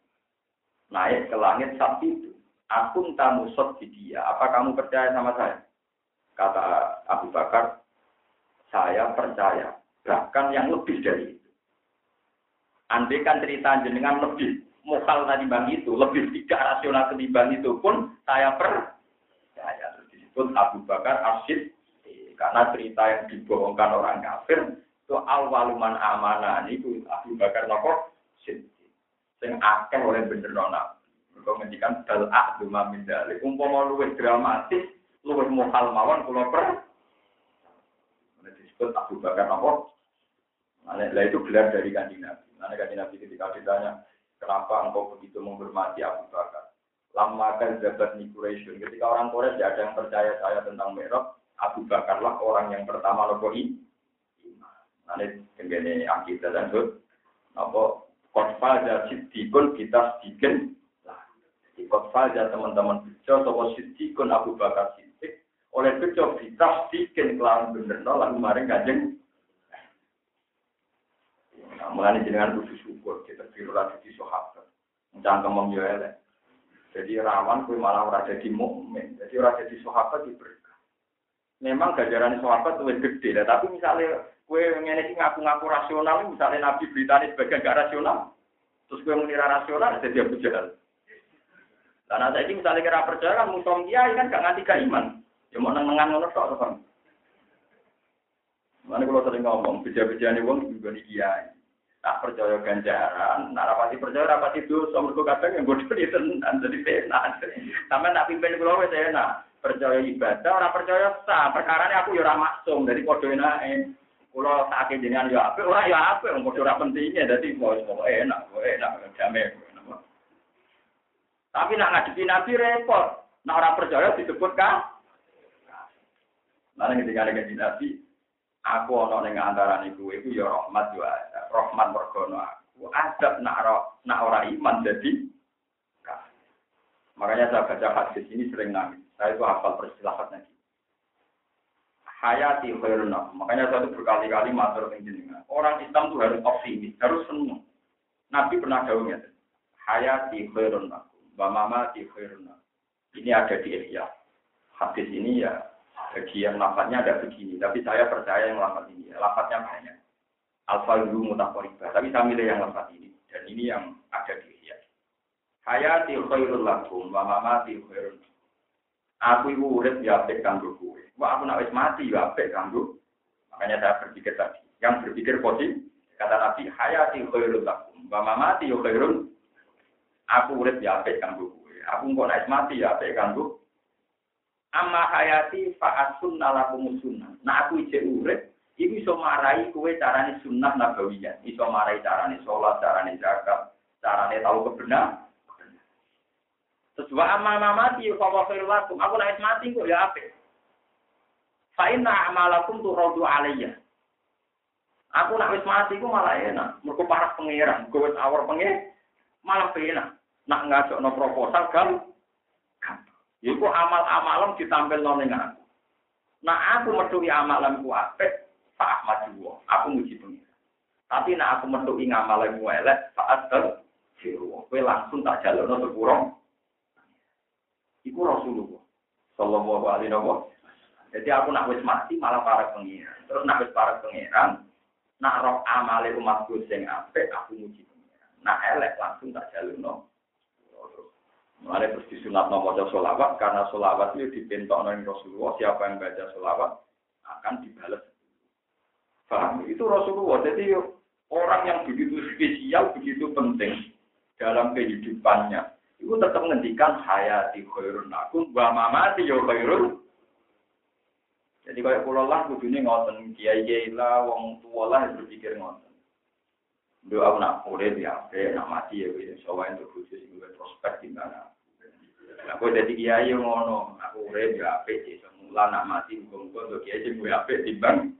naik ke langit saat itu. Aku tamu di dia. Apa kamu percaya sama saya? Kata Abu Bakar, saya percaya. Bahkan yang lebih dari itu. Andai kan cerita jenengan lebih mukal tadi bang itu, lebih tidak rasional ketimbang itu pun saya percaya disebut Abu Bakar Asyid karena cerita yang dibohongkan orang kafir itu awaluman amanah itu Abu Bakar nopo Siddiq sing akeh oleh bener nona mereka ngendikan dal ahdu min dalik umpama luwih dramatis luwih muhal mawon kula per disebut Abu Bakar nopo Nah, itu gelar dari kanjeng Nabi. Nabi ketika ditanya, kenapa engkau begitu menghormati Abu Bakar? Lama kan jabat Quraisy. Ketika orang Quraisy tidak ada yang percaya saya tentang Mi'raj, Abu Bakar lah orang yang pertama nopo iman. Nanti kembali akidah dan hud. Nopo kotfal sidikun kita sedikit lah. Di kotfal teman-teman bejo sopo sidikun Abu Bakar sidik. Oleh bejo kita sedikit kelawan bener no lalu kemarin kajeng. Nah, mulai jenengan khusus syukur kita biru lagi di sahabat. Mencangkem yo elek. Jadi rawan kue malah ora jadi mukmin. Jadi ora jadi sahabat berkah. Memang gajaran sahabat itu gede, lah. tapi misalnya kue ngene iki ngaku-ngaku rasional, misalnya Nabi beritanya sebagai gak rasional, terus kue mengira rasional, jadi Abu Jahal. Karena saya ini misalnya kira percaya kan mutom kiai kan gak nganti gak iman. Ya mau neng-nengan ngono tok to, Mana kalau sering ngomong, beja-beja nih wong juga kiai tak percaya ganjaran, nak rapati percaya rapati itu, sama kadang yang bodoh di tenan jadi penak. Sampai nak pimpin pulau wes enak, percaya ibadah, orang percaya sah. Perkara ini aku ya maksum, jadi podo enak. Kulo sakit jenengan ya apa, orang ya yang bodoh ora pentingnya, jadi mau mau enak, mau enak, jamin. Tapi nak ngadepi nabi repot, nak orang percaya disebut kan? Mana ketika ada nabi, aku ono ning antara niku iku ya rahmat yo ada. Rahmat mergono aku. Adab nak nak ora iman jadi Makanya saya baca hadis ini sering nangis. Saya itu hafal persilahatnya. Hayati khairuna. Makanya saya itu berkali-kali matur jenengan. Orang Islam itu harus optimis, harus senang. Nabi pernah jauhnya. Hayati khairuna. Bamama di khairuna. Ini ada di Ihya. Hadis ini ya bagi yang lafadznya ada begini, tapi saya percaya yang lafadz ini. Lafadznya banyak. Alfa dulu mutakoribah. Tapi saya milih yang lafadz ini. Dan ini yang ada di Ihya. Hayati khairul lakum, wa mamati khairul Aku ibu urip ya apik kanggo kowe. Wah aku nak wis mati ya apik kanggo. Makanya saya berpikir tadi. Yang berpikir positif, kata Nabi, hayati khairul lakum, wa mamati khairul. Aku urip ya apik kanggo kowe. Aku kok nak mati ya apik kanggo Amma hayati fa'asun nalakum sunnah. Nah aku ije urip, iku iso marai kowe carane sunnah nabawiyah. Iso marai carane sholat, carane zakat, Carane tahu kebenar. Terus wa amma mati fa wa lakum. Aku nek mati kok ya apik. Fa inna amalakum turadu alayya. Aku nak wis mati ku malah enak. Mergo parah pangeran, wis awor pengen malah enak. Nak ngajak no proposal kan. Iku amal-amalan ditampil no ning aku. Nah aku metuhi amalan ku apik, Pak Ahmad. Aku muji pengiran. Tapi nak aku metuhi ngamalan ku elek, saat ter Kowe langsung tak jalono sepuro. Iku Rasulullah. Sallallahu alaihi wasallam. Jadi aku nak wis mati malah para pengiran. Terus nak wis para pengiran, nak roh amale umatku sing apik aku muji pengiran. Nak elek langsung tak jalono. Mulai terus disunat nomor solawat karena solawat itu dipintok oleh Rasulullah. Siapa yang baca solawat akan dibalas. Paham? Itu Rasulullah. Jadi orang yang begitu spesial, begitu penting dalam kehidupannya. Itu tetap menghentikan hayati khairun aku, wa mamati yo khairun. Jadi kayak pulau lah kudune ngoten kiai kiai lah, wong tua lah berpikir ngoten. Doa nak urip ya, nak mati ya wis. Sowan untuk khusus gue prospek di mana. Aku jadi kiai ngono, aku urip ya apik sih semula nak mati muga-muga untuk kiai gue apik timbang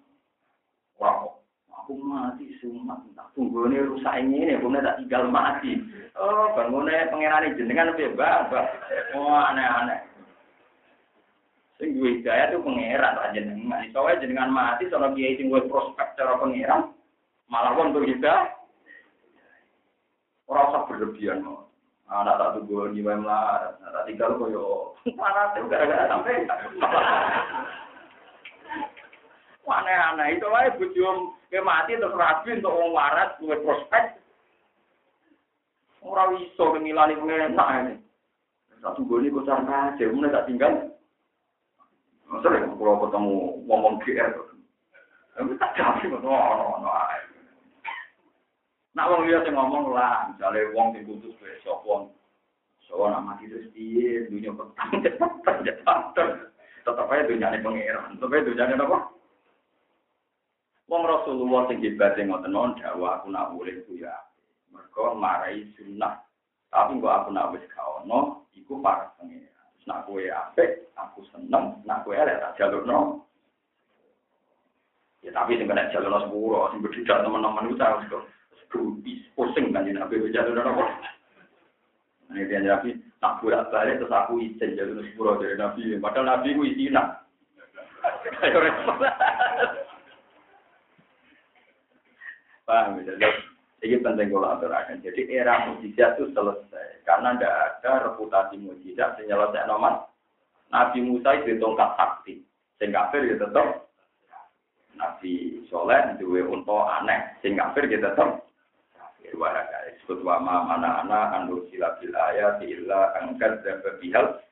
ora aku mati sumat tak tunggu ini rusak ini ini punya tak tinggal mati. Oh bangunnya pangeran jenengan lebih babak oh aneh-aneh. Sing gue gaya tuh pangeran tak jenengan. Soalnya jenengan mati soalnya kiai sing gue prospek cara pangeran malah pun tuh kita orang usah berlebihan anak tak tunggu ni wae melarat tak tinggal koyo mana tuh gara-gara sampai. Aneh-aneh itu wae bujum ke mati terus rabi untuk wong waras gue prospek. Ora iso ngilani enak ini. Satu goni kok cara aja tak tinggal. Sering kalau ketemu ngomong GR tapi tak jadi no no no Nak wong liya sing ngomong lah, misalnya wong sing putus besok wong so nak mati terus piye, dunia petang cepat tetap aja dunia ini pangeran, tetap aja dunia ini apa? Wong Rasulullah sing sing ngoten mawon dakwah aku nak boleh ku ya. Mergo marai sunnah. Tapi kok aku nak wis gak ono, iku para pangeran. Nak kowe apik, aku seneng, nak kowe elek tak jalurno. Ya tapi sing kena jalurno sepuro, sing bedak teman-teman itu harus kok Budi, pusing kan Nabi jalur apa? Ini dia Nabi, tak bolak balik terus aku izin jalur sepuro dari Nabi. Padahal Nabi ku. Ayo Paham ya? Jadi, ini penting kalau aturakan. Jadi era mujizat itu selesai. Karena tidak ada reputasi mujizat yang selesai nomor. Nabi Musa itu tongkat sakti. Sing kafir ya tetap. Nabi Soleh duwe unta aneh. Sing kafir ya tetap. Wahada disebut wama mana ana anur sila bil ayat illa angkat dan berbihal.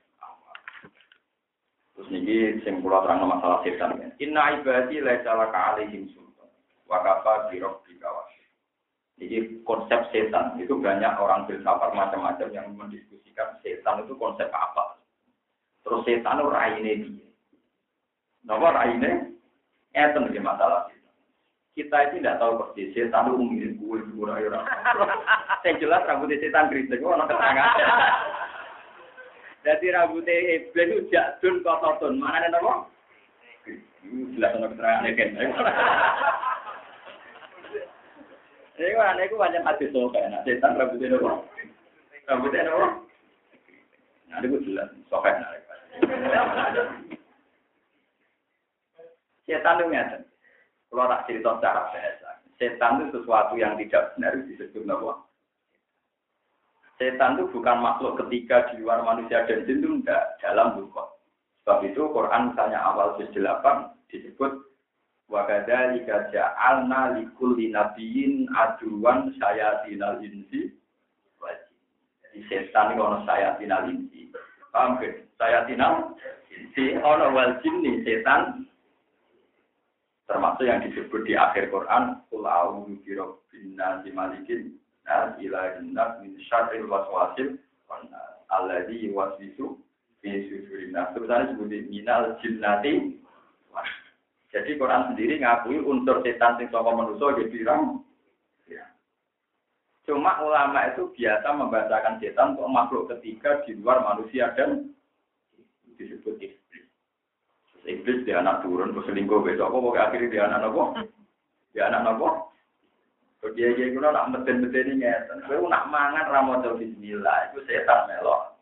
Terus ini sing kula terang masalah setan. Inna ibadi laisa laka alaihim sultan. Wa kafa bi rabbika jadi konsep setan itu banyak orang filsafat macam-macam yang mendiskusikan setan itu konsep apa. Terus setan itu raine dia. Nomor raine, itu menjadi masalah kita. Itu tidak tahu persis setan itu umir gue gue orang. Saya jelas rambutnya setan kritik, gue orang ketangan. Jadi rambutnya iblis itu jadun kototun. Mana ada nomor? Jelas orang keterangan kan. Ini kan aneh, itu banyak hati sokai. Nah, setan rambutnya nopo. Rambutnya nopo. Nah, itu jelas. Sokai. Setan itu ngeten. Kalau tak cerita secara biasa. Setan itu sesuatu yang tidak benar disebut nopo. Setan itu bukan makhluk ketika di luar manusia dan jin itu enggak dalam buku. Sebab itu Quran misalnya awal 8 disebut Wa kadzalika ja'alna likulli nabiyyin aduwan sayatinal insi Jadi setan itu ono sayatinal insi. Paham ke? Sayatinal insi ono wal jinni setan termasuk yang disebut di akhir Quran qul a'udzu bi rabbin nas malikin nas ilahin nas min syarril waswasil alladzi yuwaswisu fi sudurin nas. Sebenarnya disebut minal jinnati jadi Quran sendiri ngakui unsur setan sing saka manusa ya pirang. Ya. Cuma ulama itu biasa membacakan setan untuk makhluk ketiga di luar manusia dan disebut iblis. Dia anak turun, terus selingkuh besok apa, pokoknya akhirnya dia anak apa? Dia anak apa? Terus dia dia guna nak meten-meten ini ngeten. Kau nak mangan ramadhan bismillah, itu setan melok.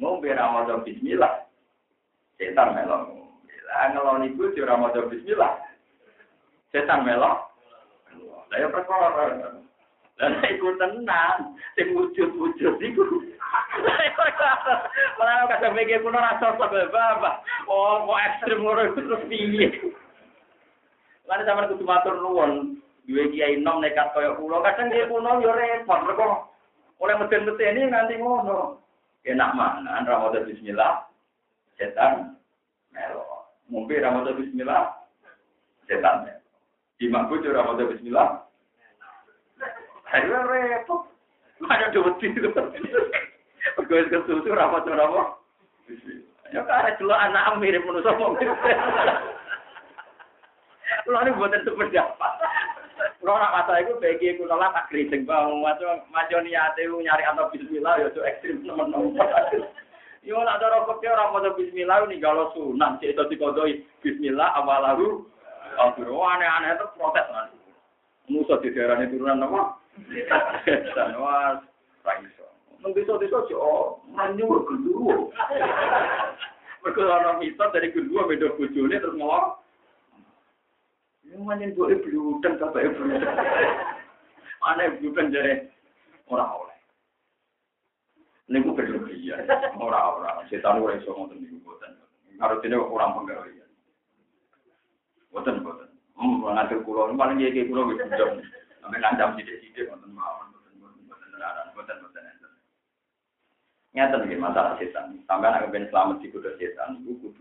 Ngombe ramadhan bismillah, setan melok. Lah ngeloni iku si ramadhan bismillah, setan melok. Saya perkara. Dan iku tenang, sing wujud-wujud iku. Malah kata mikir kuno rasa sebab apa? Oh, kok ekstrim ngono iku terus piye? Lan sampeyan kudu matur nuwun. Duwe kiai nom nekat kaya kula, kadang kiai kuno yo repot mergo oleh meden-medeni nganti ngono. Enak mangan Ramadan bismillah. Setan melo. Mumpi Ramadan bismillah. Setan melo. Di makbu Ramadan bismillah. Ayo repot. Ada dua itu. Pegawai kesusu rapat apa? Ya karena dulu anak mirip manusia mau mirip. Lo ini buatan seperti apa? Lo nak masa itu bagi aku nolak tak kritik bang. Macam macam niatnya nyari atau Bismillah ya itu ekstrim teman-teman. Yo nak rokok dia orang mau Bismillah ini kalau sunan cek itu dikodoi Bismillah awalahu. Aduh aneh-aneh itu protes nanti. Musa di daerah ini turunan apa? Dan wah, raiso. Nang desa-desa sih oh, manyu gendruwo. Mergo dari gendruwo beda bojone terus ngomong. Yang manyen gue bludeng kabeh bludeng. Ana bludeng jare ora oleh. Niku berlebihan, ora-ora. Setan ora iso ngoten niku boten. Dene orang penggawean. Boten boten. Hmm, ngatur paling iki kula wis bujang. Sampai ngancam sidik-sidik mawon masalah setan. Sampai anak selamat di kudu setan, kudu.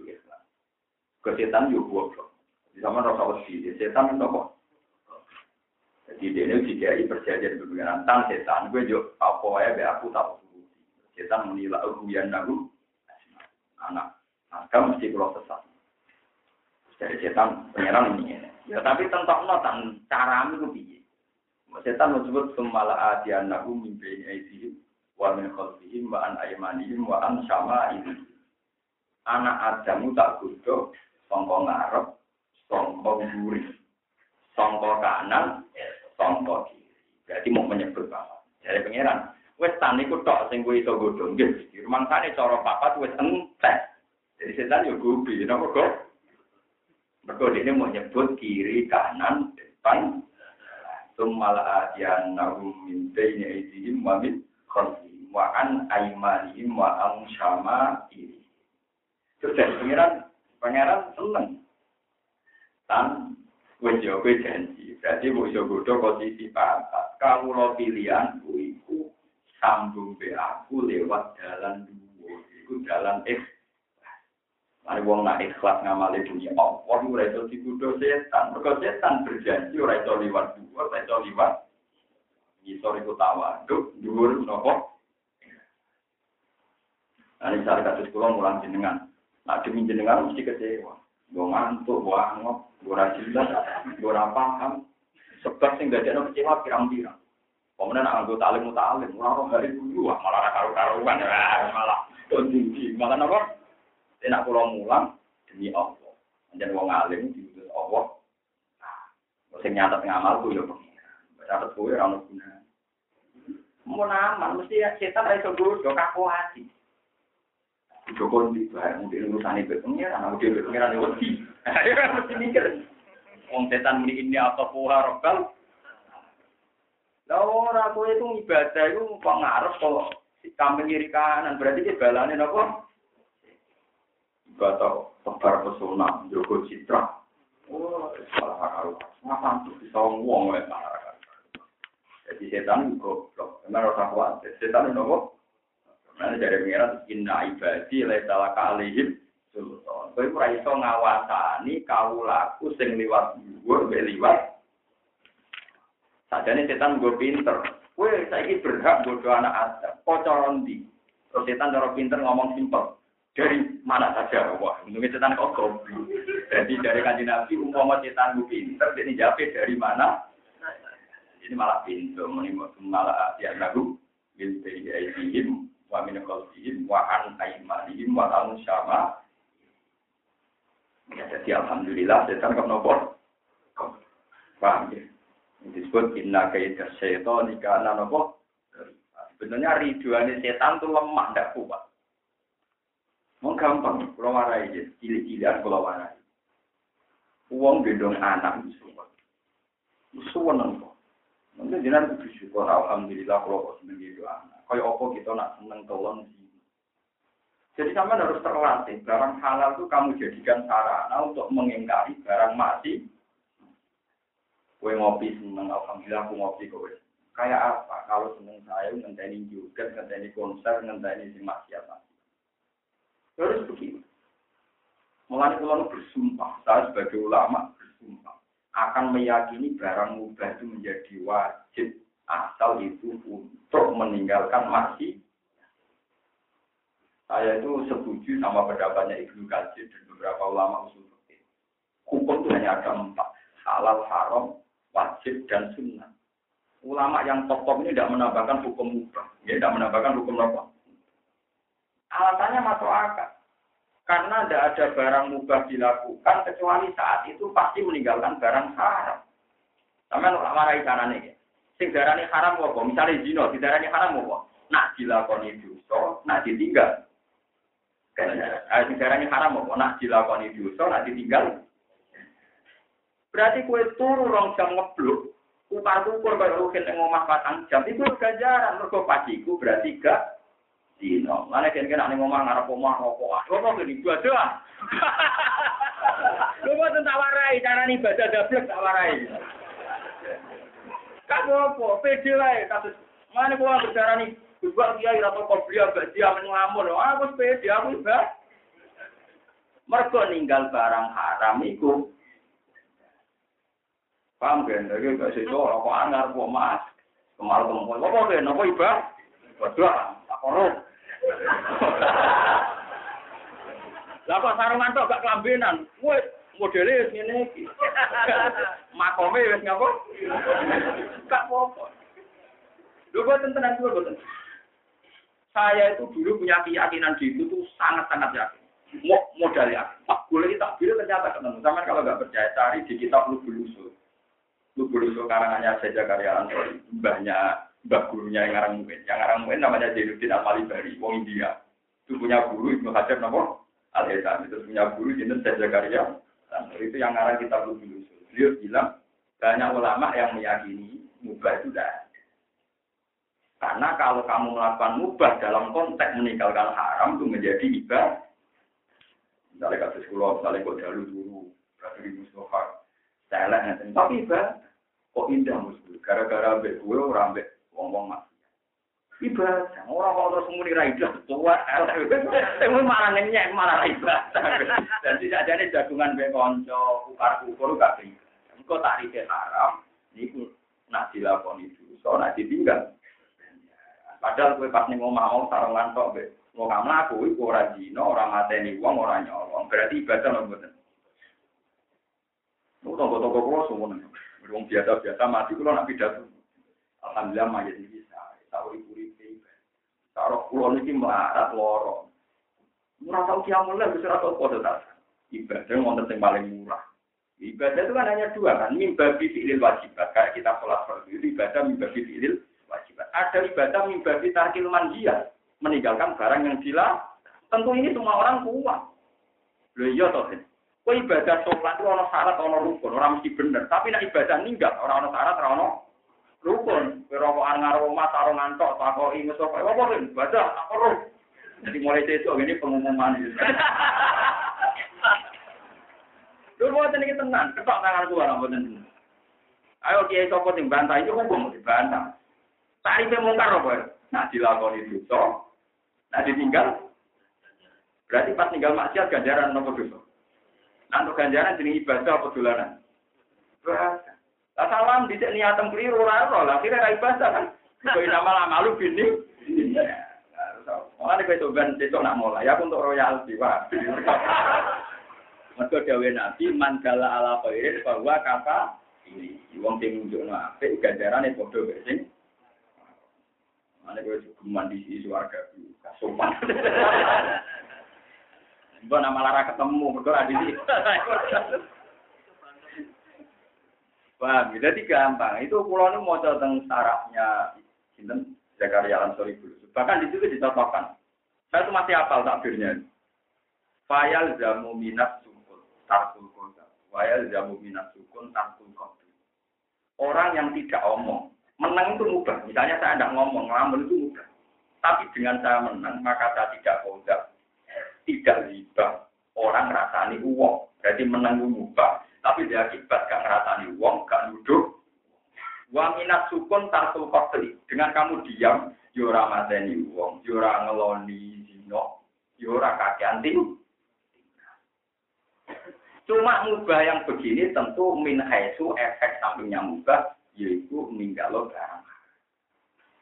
Ke setan goblok. Di zaman rasa wedi, setan itu apa? Jadi dia ini perjanjian setan. Gue apa ya be aku. Setan menilai nagu anak. Mesti sesat. Dari setan. Ya tapi tentang notan cara itu? Setan menyebut semala adian nagu mimpi aidihim wa min khalfihim wa an aymanihim wa an sama ini. Anak Adamu tak gudo songko ngarep, songko gurih, songko kanan, songko kiri. Berarti mau menyebut apa? Dari pangeran. Wes tan iku tok sing kowe iso godho nggih. Di rumah cara papat wis entek. Jadi setan yo gubi, napa kok? Mergo ini mau nyebut kiri, kanan, depan, Summal adiyan nahum min bayni aydihim wa min khalfihim wa an aymanihim wa an syama ini. Terus pangeran, pangeran seneng. Dan wis yo kowe janji. Berarti mbok iso godho posisi papat. Kamu lo pilihan iku sambung be aku lewat jalan dua. Iku jalan X. Mari wong nak ikhlas ngamali dunia Allah, ora iso dikudo setan. Mergo setan berjanji ora iso liwat dhuwur, ora iso liwat ngisor iku tawaduk, dhuwur napa? Nah, ini cara kasus kula mulang jenengan. Nah, demi jenengan mesti kecewa. Gue ngantuk, gue angop, gue jelas, gue paham. Sebab sing dadekno kecewa pirang-pirang. Kemudian anggota alim mutalim, orang hari dulu, malah karu-karuan, malah tinggi, malah apa? Enak pulau mulang demi Allah. Jangan wong alim diutus Allah. Nah, sing nyatet ngamal ku yo pengiran. Nyatet kuwi ora ono guna. Mau naman mesti setan ra iso godho kaku ati. Joko di bae mungkin urusan itu pengiran, aku dhewe pengiran yo wedi. Ayo mesti mikir. Wong setan muni ini apa puha robbal. Lah ora kowe itu ibadah itu pengaruh kok kambing kiri kanan berarti ki balane napa? Atau tebar pesona, jogo citra. Oh, salah. Ngapa tuh bisa ngomong ya masyarakat. Jadi setan goblok. Karena rasa khawatir. Setan itu kok. Karena dari pengiran inna ibadi laisa kalihim sultan. Kowe ora iso ngawasani kawulaku sing liwat dhuwur mbek liwat. Sajane setan gue pinter. Kowe saiki berhak bodoh anak Adam. Kok cara ndi? Terus setan cara pinter ngomong simpel dari mana saja wah mungkin setan kok goblok jadi dari kanji nabi umpama setan gue pinter jadi jawab dari mana Ini malah pintu, ini malah ya lagu bil bayyihim wa min qalbihim wa an aymanihim wa an syama. Ya, jadi alhamdulillah setan kok nopo. Paham ya? Disebut inna kaidah syaitan kana nopo. Sebenarnya riduannya setan itu lemah, tidak kuat. Mau gampang, kalau warai aja, cilik-cilikan kalau warai. Uang gendong anak itu semua. Suwen kok. Mungkin jenengan kudu syukur alhamdulillah kalau kok seneng gitu anak. Kayak apa kita nak seneng tolong sih. Jadi sama harus terlatih. Barang halal itu kamu jadikan sarana untuk mengingkari barang mati. Kue ngopi seneng, alhamdulillah aku ngopi kowe. Kayak apa? Kalau seneng saya ngenteni juga, ngenteni konser, ngenteni si maksiat Terus begini. Mulai pulau bersumpah, saya sebagai ulama bersumpah akan meyakini barang mubah itu menjadi wajib asal itu untuk meninggalkan masih saya itu setuju sama pendapatnya Ibnu Katsir dan beberapa ulama usul. Hukum itu hanya ada empat, halal, haram, wajib, dan sunnah. Ulama yang top-top ini tidak menambahkan hukum mubah, ya, tidak menambahkan hukum apa. Alasannya masuk akal. Karena tidak ada barang mubah dilakukan kecuali saat itu pasti meninggalkan barang haram. Sama nak marai nih. Sing darani haram apa? Misalnya zina, didarani haram apa? Nak dilakoni dosa, nak ditinggal. Eh, sing darani haram apa? Nak dilakoni dosa, nak ditinggal. Berarti kue turu rong jam ngeblok, upar ukur baru rukin yang ngomah patang jam, itu ganjaran, mergo paciku berarti gak dino. Mana kan kena nih ngomong ngarep omah rokok. Rokok gini dua doa. Lu mau tentang warai cara nih baca dablek tak warai. Kamu apa? Pede lah kasus. Mana gua bicara nih juga kiai atau kau beli agak dia ngelamun. Aku pede aku juga. Mereka ninggal barang haram itu. Paham kan? Jadi gak sih rokok angar kok mas. Kemal kemal. Apa kan? Apa ibah? Waduh, tak korup. Lah kok sarungan tok gak kelambenan. Wis modele wis ngene iki. Makome wis ngapa? Gak apa-apa. Lho boten tenan kula boten. Saya itu dulu punya keyakinan di itu tuh sangat-sangat yakin. Mau modal ya. Pak boleh tak bilang ternyata ketemu. Sama kalau nggak percaya cari di kitab Lubul Usul. Lubul Usul karangannya saja karya Antoni. Banyak mbak gurunya yang ngarang mungkin. Yang ngarang mungkin namanya Jainuddin Al-Malibari, wong India. Itu punya guru Ibnu Hajar nopo Al-Haitam. Itu punya guru Zakaria. Nah, itu yang ngarang kitab Lubul Usul. Beliau bilang banyak ulama yang meyakini mubah itu tidak karena kalau kamu melakukan mubah dalam konteks meninggalkan haram itu menjadi ibadah. Misalnya kasus kulo, misalnya kok jalur dulu, berarti di Mustafa, saya tapi ibadah. Kok indah musuh, gara-gara ambek orang ambek ngomong mas. Ibadah, orang kalau terus muni ra ibadah tua, temu malah ngenyek malah ibadah. Dan tidak ada jagungan be konco, ukar ukur gak bisa. Engko tak rike haram, niku nak dilakoni dosa, nak ditinggal. Padahal kowe pas ning mau sarung lantok be ngomong mlaku iku ora dina, ora mateni wong, ora nyolong. Berarti ibadah lho mboten. Lu toko-toko kulo semuanya. Wong biasa-biasa mati kulo nak pidato. Alhamdulillah mayat ini bisa. Tahu ibu ibu. Taruh pulau ini melarat loro. Murah tahu kia mulai bisa tahu kode tak. Ibadah yang yang paling murah. Ibadah itu kan hanya dua kan. Mimba fi'il wajibat. Kayak kita sholat fardu itu ibadah mimba fi'il wajibat. Ada ibadah mimba tarkil manjiyah. Meninggalkan barang yang gila. Tentu ini semua orang kuat. Loh iya toh. Kau ibadah sholat itu orang syarat, orang rukun, orang mesti bener. Tapi nak ibadah ninggal, orang orang syarat, orang rukun rokokan ngaro omah karo ngantok takoki musofa apa kan baca apa roh jadi mulai besok ini pengumuman Lu mau tenang tenang, ketok tangan gua lah tenang. Ayo kiai sopo sing bantah itu hukum dibantah. Tarife mungkar apa? Nah dilakoni dosa, nah ditinggal. Berarti pas tinggal maksiat ganjaran nopo dosa. Nah ganjaran jenis ibadah apa dolanan? Lah salam dicek niatem keliru ora lah kira ra ibadah kan. Kok nama lama lu bini. Mulane kowe coban besok nak mulai aku untuk royalti, Pak. Mergo dawuh Nabi man ala khairin bahwa kata ini wong sing nunjukno apik ganjarane mek sing Mana gue cukup di sisi warga sopan. Mbak nama lara ketemu berdoa di sini. Wah, jadi gampang. Itu pulau ini mau tentang sarafnya Sinten Zakaria Ansori dulu. Bahkan di situ dicontohkan. Saya itu masih hafal takbirnya. Fayal jamu minat sukun tarkul kota. Fayal jamu minat sukun tarkul kota. Orang yang tidak omong, menang itu mudah. Misalnya saya tidak ngomong, ngelamun itu mudah. Tapi dengan saya menang, maka saya tidak kota, tidak riba. Orang rasani uang. Jadi menang itu mudah. Tapi dia akibat gak ngerasani uang, gak nuduh. Minat sukun tartul qatli. Dengan kamu diam, yora ya mateni uang, yora ya ngeloni zino, ya kakean Cuma mubah yang begini tentu min haisu efek sampingnya mubah, yaitu lo barang.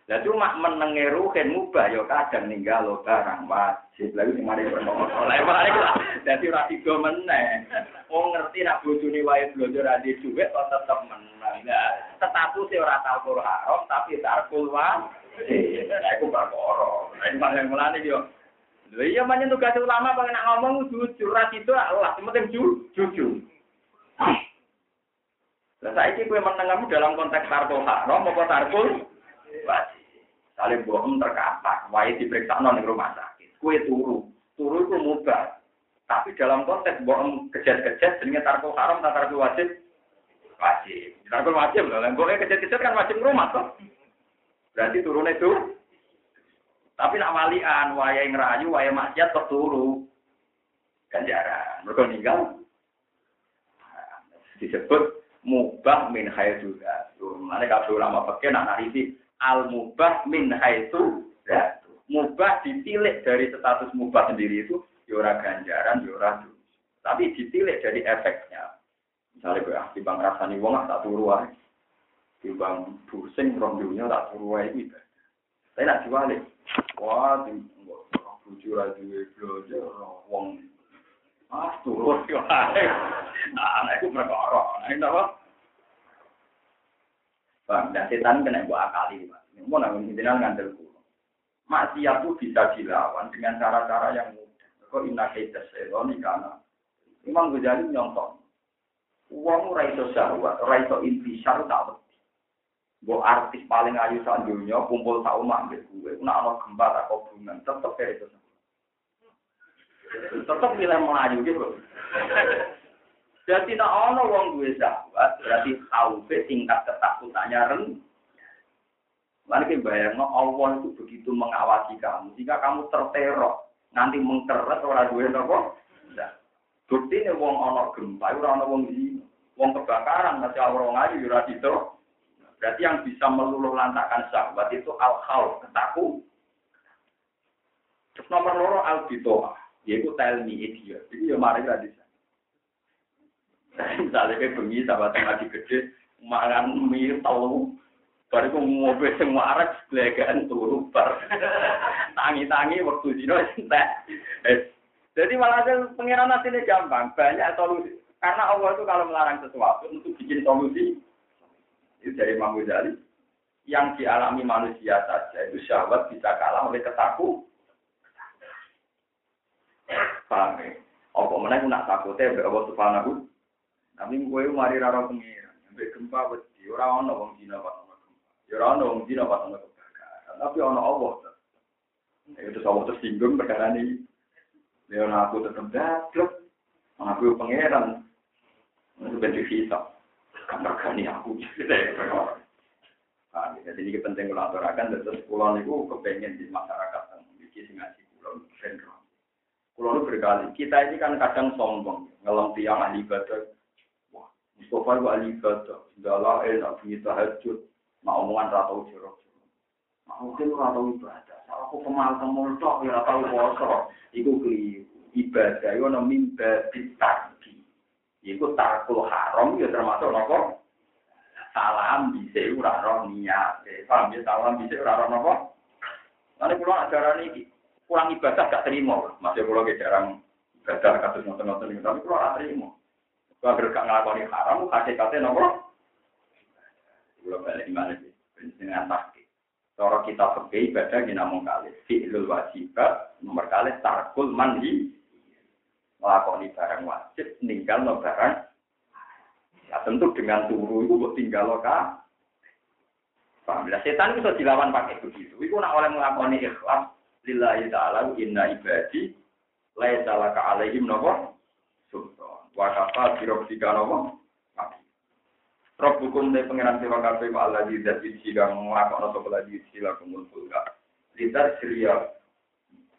Lah cuma menenge ruhen mubah ya kadang lo barang wajib. Lalu mari bermono. Lah mari lah. Dadi ora tiga meneh. Wong ngerti nak bojone wae blonjo ra di dhuwit kok tetep menang. Nah, status ora tau haram tapi tarkul wa. Lah iku perkara. Lah paling mulane yo Lha iya manyen tugas ulama pengen nak ngomong jujur ra itu Allah, penting ju, jujur. Lah saiki kowe menengamu dalam konteks tarkul haram apa tarkul wajib. Saling bohong terkapar, wae diperiksa ning rumah sakit. Kue turu, turu itu mudah. Tapi dalam konteks bohong kejat-kejat dengan tarkul haram tarkul wajib wajib. Tarkul wajib loh, bohong kejat-kejat kan wajib rumah toh. Berarti turun itu tapi nak walian, waya ngerayu, waya maksiat kok turu. Ganjaran. Mereka meninggal. Disebut mubah min juga. Mana kalau ulama pakai nak narisi al mubah min haitsu Mubah ditilik dari status mubah sendiri itu yura ya ganjaran, yura ya Tapi ditilik dari efeknya. Misalnya gue ah, bang rasani wong tak turu wae. bang pusing rong dunia tak turu wae iki. Saya nak diwalik. Wah, di bucu ra duwe blojo wong. Ah, turun yo ae. Nah, iku perkara. Nek apa? Bang, dan setan kena buat akali, Pak. Mau nanggung intinya ngandel kulo. Maksiat itu bisa dilawan dengan cara-cara yang mudah. Kok inna kaita seloni karena Imam Ghazali nyontok. Uang raiso syahwat, raiso intisar tak Bo artis paling ayu saat dunia kumpul sak omah ambek gue. Nak ana gempa tak hubungan tetep kayak itu. Tetep milih melayu gitu. Jadi tak ono wong duwe sahabat, berarti khaufe tingkat ketakutannya rendah. Lalu bayang Allah itu begitu mengawasi kamu, jika kamu terteror, nanti mengkeret orang duwe nopo. Bukti ini wong ono gempa, orang ono wong di, wong kebakaran, masih orang aja ora itu. Berarti yang bisa meluluh lantakan sahabat itu al khawf ketaku. Terus nomor loro al bitoah, yaitu me idiot. Jadi ya mari sana. Misalnya kayak bengi sahabat yang lagi gede, makan mie telu, baru aku mobil semua arah belagaan turu bar. Tangi-tangi waktu dino entek. Jadi malah pengiran ini gampang, banyak solusi. Karena Allah itu kalau melarang sesuatu untuk bikin solusi, itu dari Imam Ghazali. Yang dialami manusia saja itu syahwat bisa kalah oleh ketakut. Paham ya? Apa mana nak takutnya be Allah Subhanahu. Tapi gue mari raro pengiran. Be gempa wedi ora ono wong dina pas ono gempa. Ya ora ono wong dina pas ono kebakaran. Tapi ono Allah. Itu sama tersinggung perkara ini. Ya aku tetap dapat. Aku pengiran. Itu bentuk hisap kamar aku. Nah, jadi ini penting kalau aturakan, terus pulau itu kepengen di masyarakat yang memiliki ngaji pulau sentral. Pulau itu berkali, kita ini kan kadang sombong, ngelam tiang ahli ibadah. Mustafa itu ahli ibadah, segala enak bunyi tahajud, mau omongan ratau jorok. Mau mungkin ratau ibadah, salah aku pemal temul tok, ya ratau poso. Iku keliru, ibadah itu namanya mimba Iku tarkul haram ya termasuk nopo salam bisa ora roh niat. Paham ya salam bisa ora roh nopo? Nanti pulau ajaran ini kurang ibadah gak terima. Masih pulau jarang ibadah kasus nonton-nonton tapi pulau gak terima. Kalau gak ngelakoni haram, hakikatnya nopo Kalau balik mana sih? Dengan tahqiq. Cara kita pakai ibadah di namun kali. Fi'lul wajibat nomor kali tarkul mandi. Melakoni barang wajib, ninggal no barang. Ya tentu dengan turu itu buat tinggal lo kah? Paham? Lah setan bisa dilawan pakai begitu. Itu nak oleh melakoni ikhlas lillahi ta'ala inna ibadi laisa laka alaihim napa sultan. Wa kafa bi rabbika napa? Rob hukum dari pengiran sira kabeh wa Allah di zat siji kang nglakokno sapa lagi sila kumul fulka. Litar siria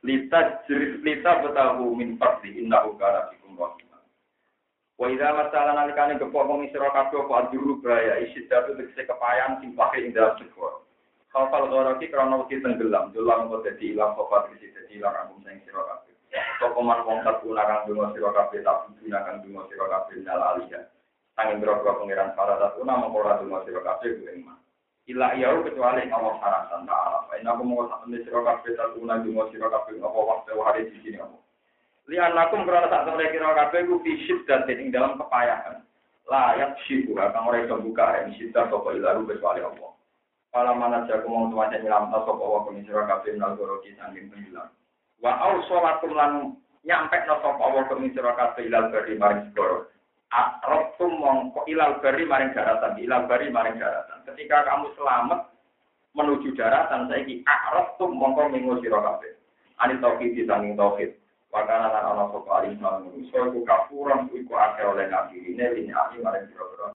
litar jiris lita betahu min fadli innahu kana bikum rahim. Wa idza masala nalikane gepok wong sira kabeh apa ajuru bahaya isi datu tegese kepayan sing pakai ing dalam sekor. Kafal goraki krana tenggelam, dolang kok dadi ilang tegese dadi ilang angkum sing sira kabeh. Sapa man wong tak kang donga sira kabeh tak gunakan donga sira kabeh nal aliyah. Tanging biro-biro pengiran para tatuna mengkora dungo siro kabeh gue. Ila iya kecuali Allah sarang ta'ala. Fa inna kumu sakmene siro kabeh tatuna dungo siro kabeh apa waktu hari di sini apa. Lian lakum karena saat temen kira kabeh ku fisik dan ing dalam kepayahan. Layak syibu akan orang yang buka yang sita sopo ilaru kecuali Allah. Kalau mana jago mau tuanya nyelam tak sopo kami siro kabeh nal goroki sangking penghilang. Wa au sholatum lan nyampe sopo Allah kami siro kabeh ilal beri maring segoro. Akrobtum mongko ilal bari maring daratan, ilal bari maring daratan. Ketika kamu selamat menuju daratan, saya ki akrobtum mongko minggu sira kabeh. Ani tauhid disanging tauhid. Wakana lan ana sapa alim nang iku kafuran iku akeh oleh nabi ini ini maring sira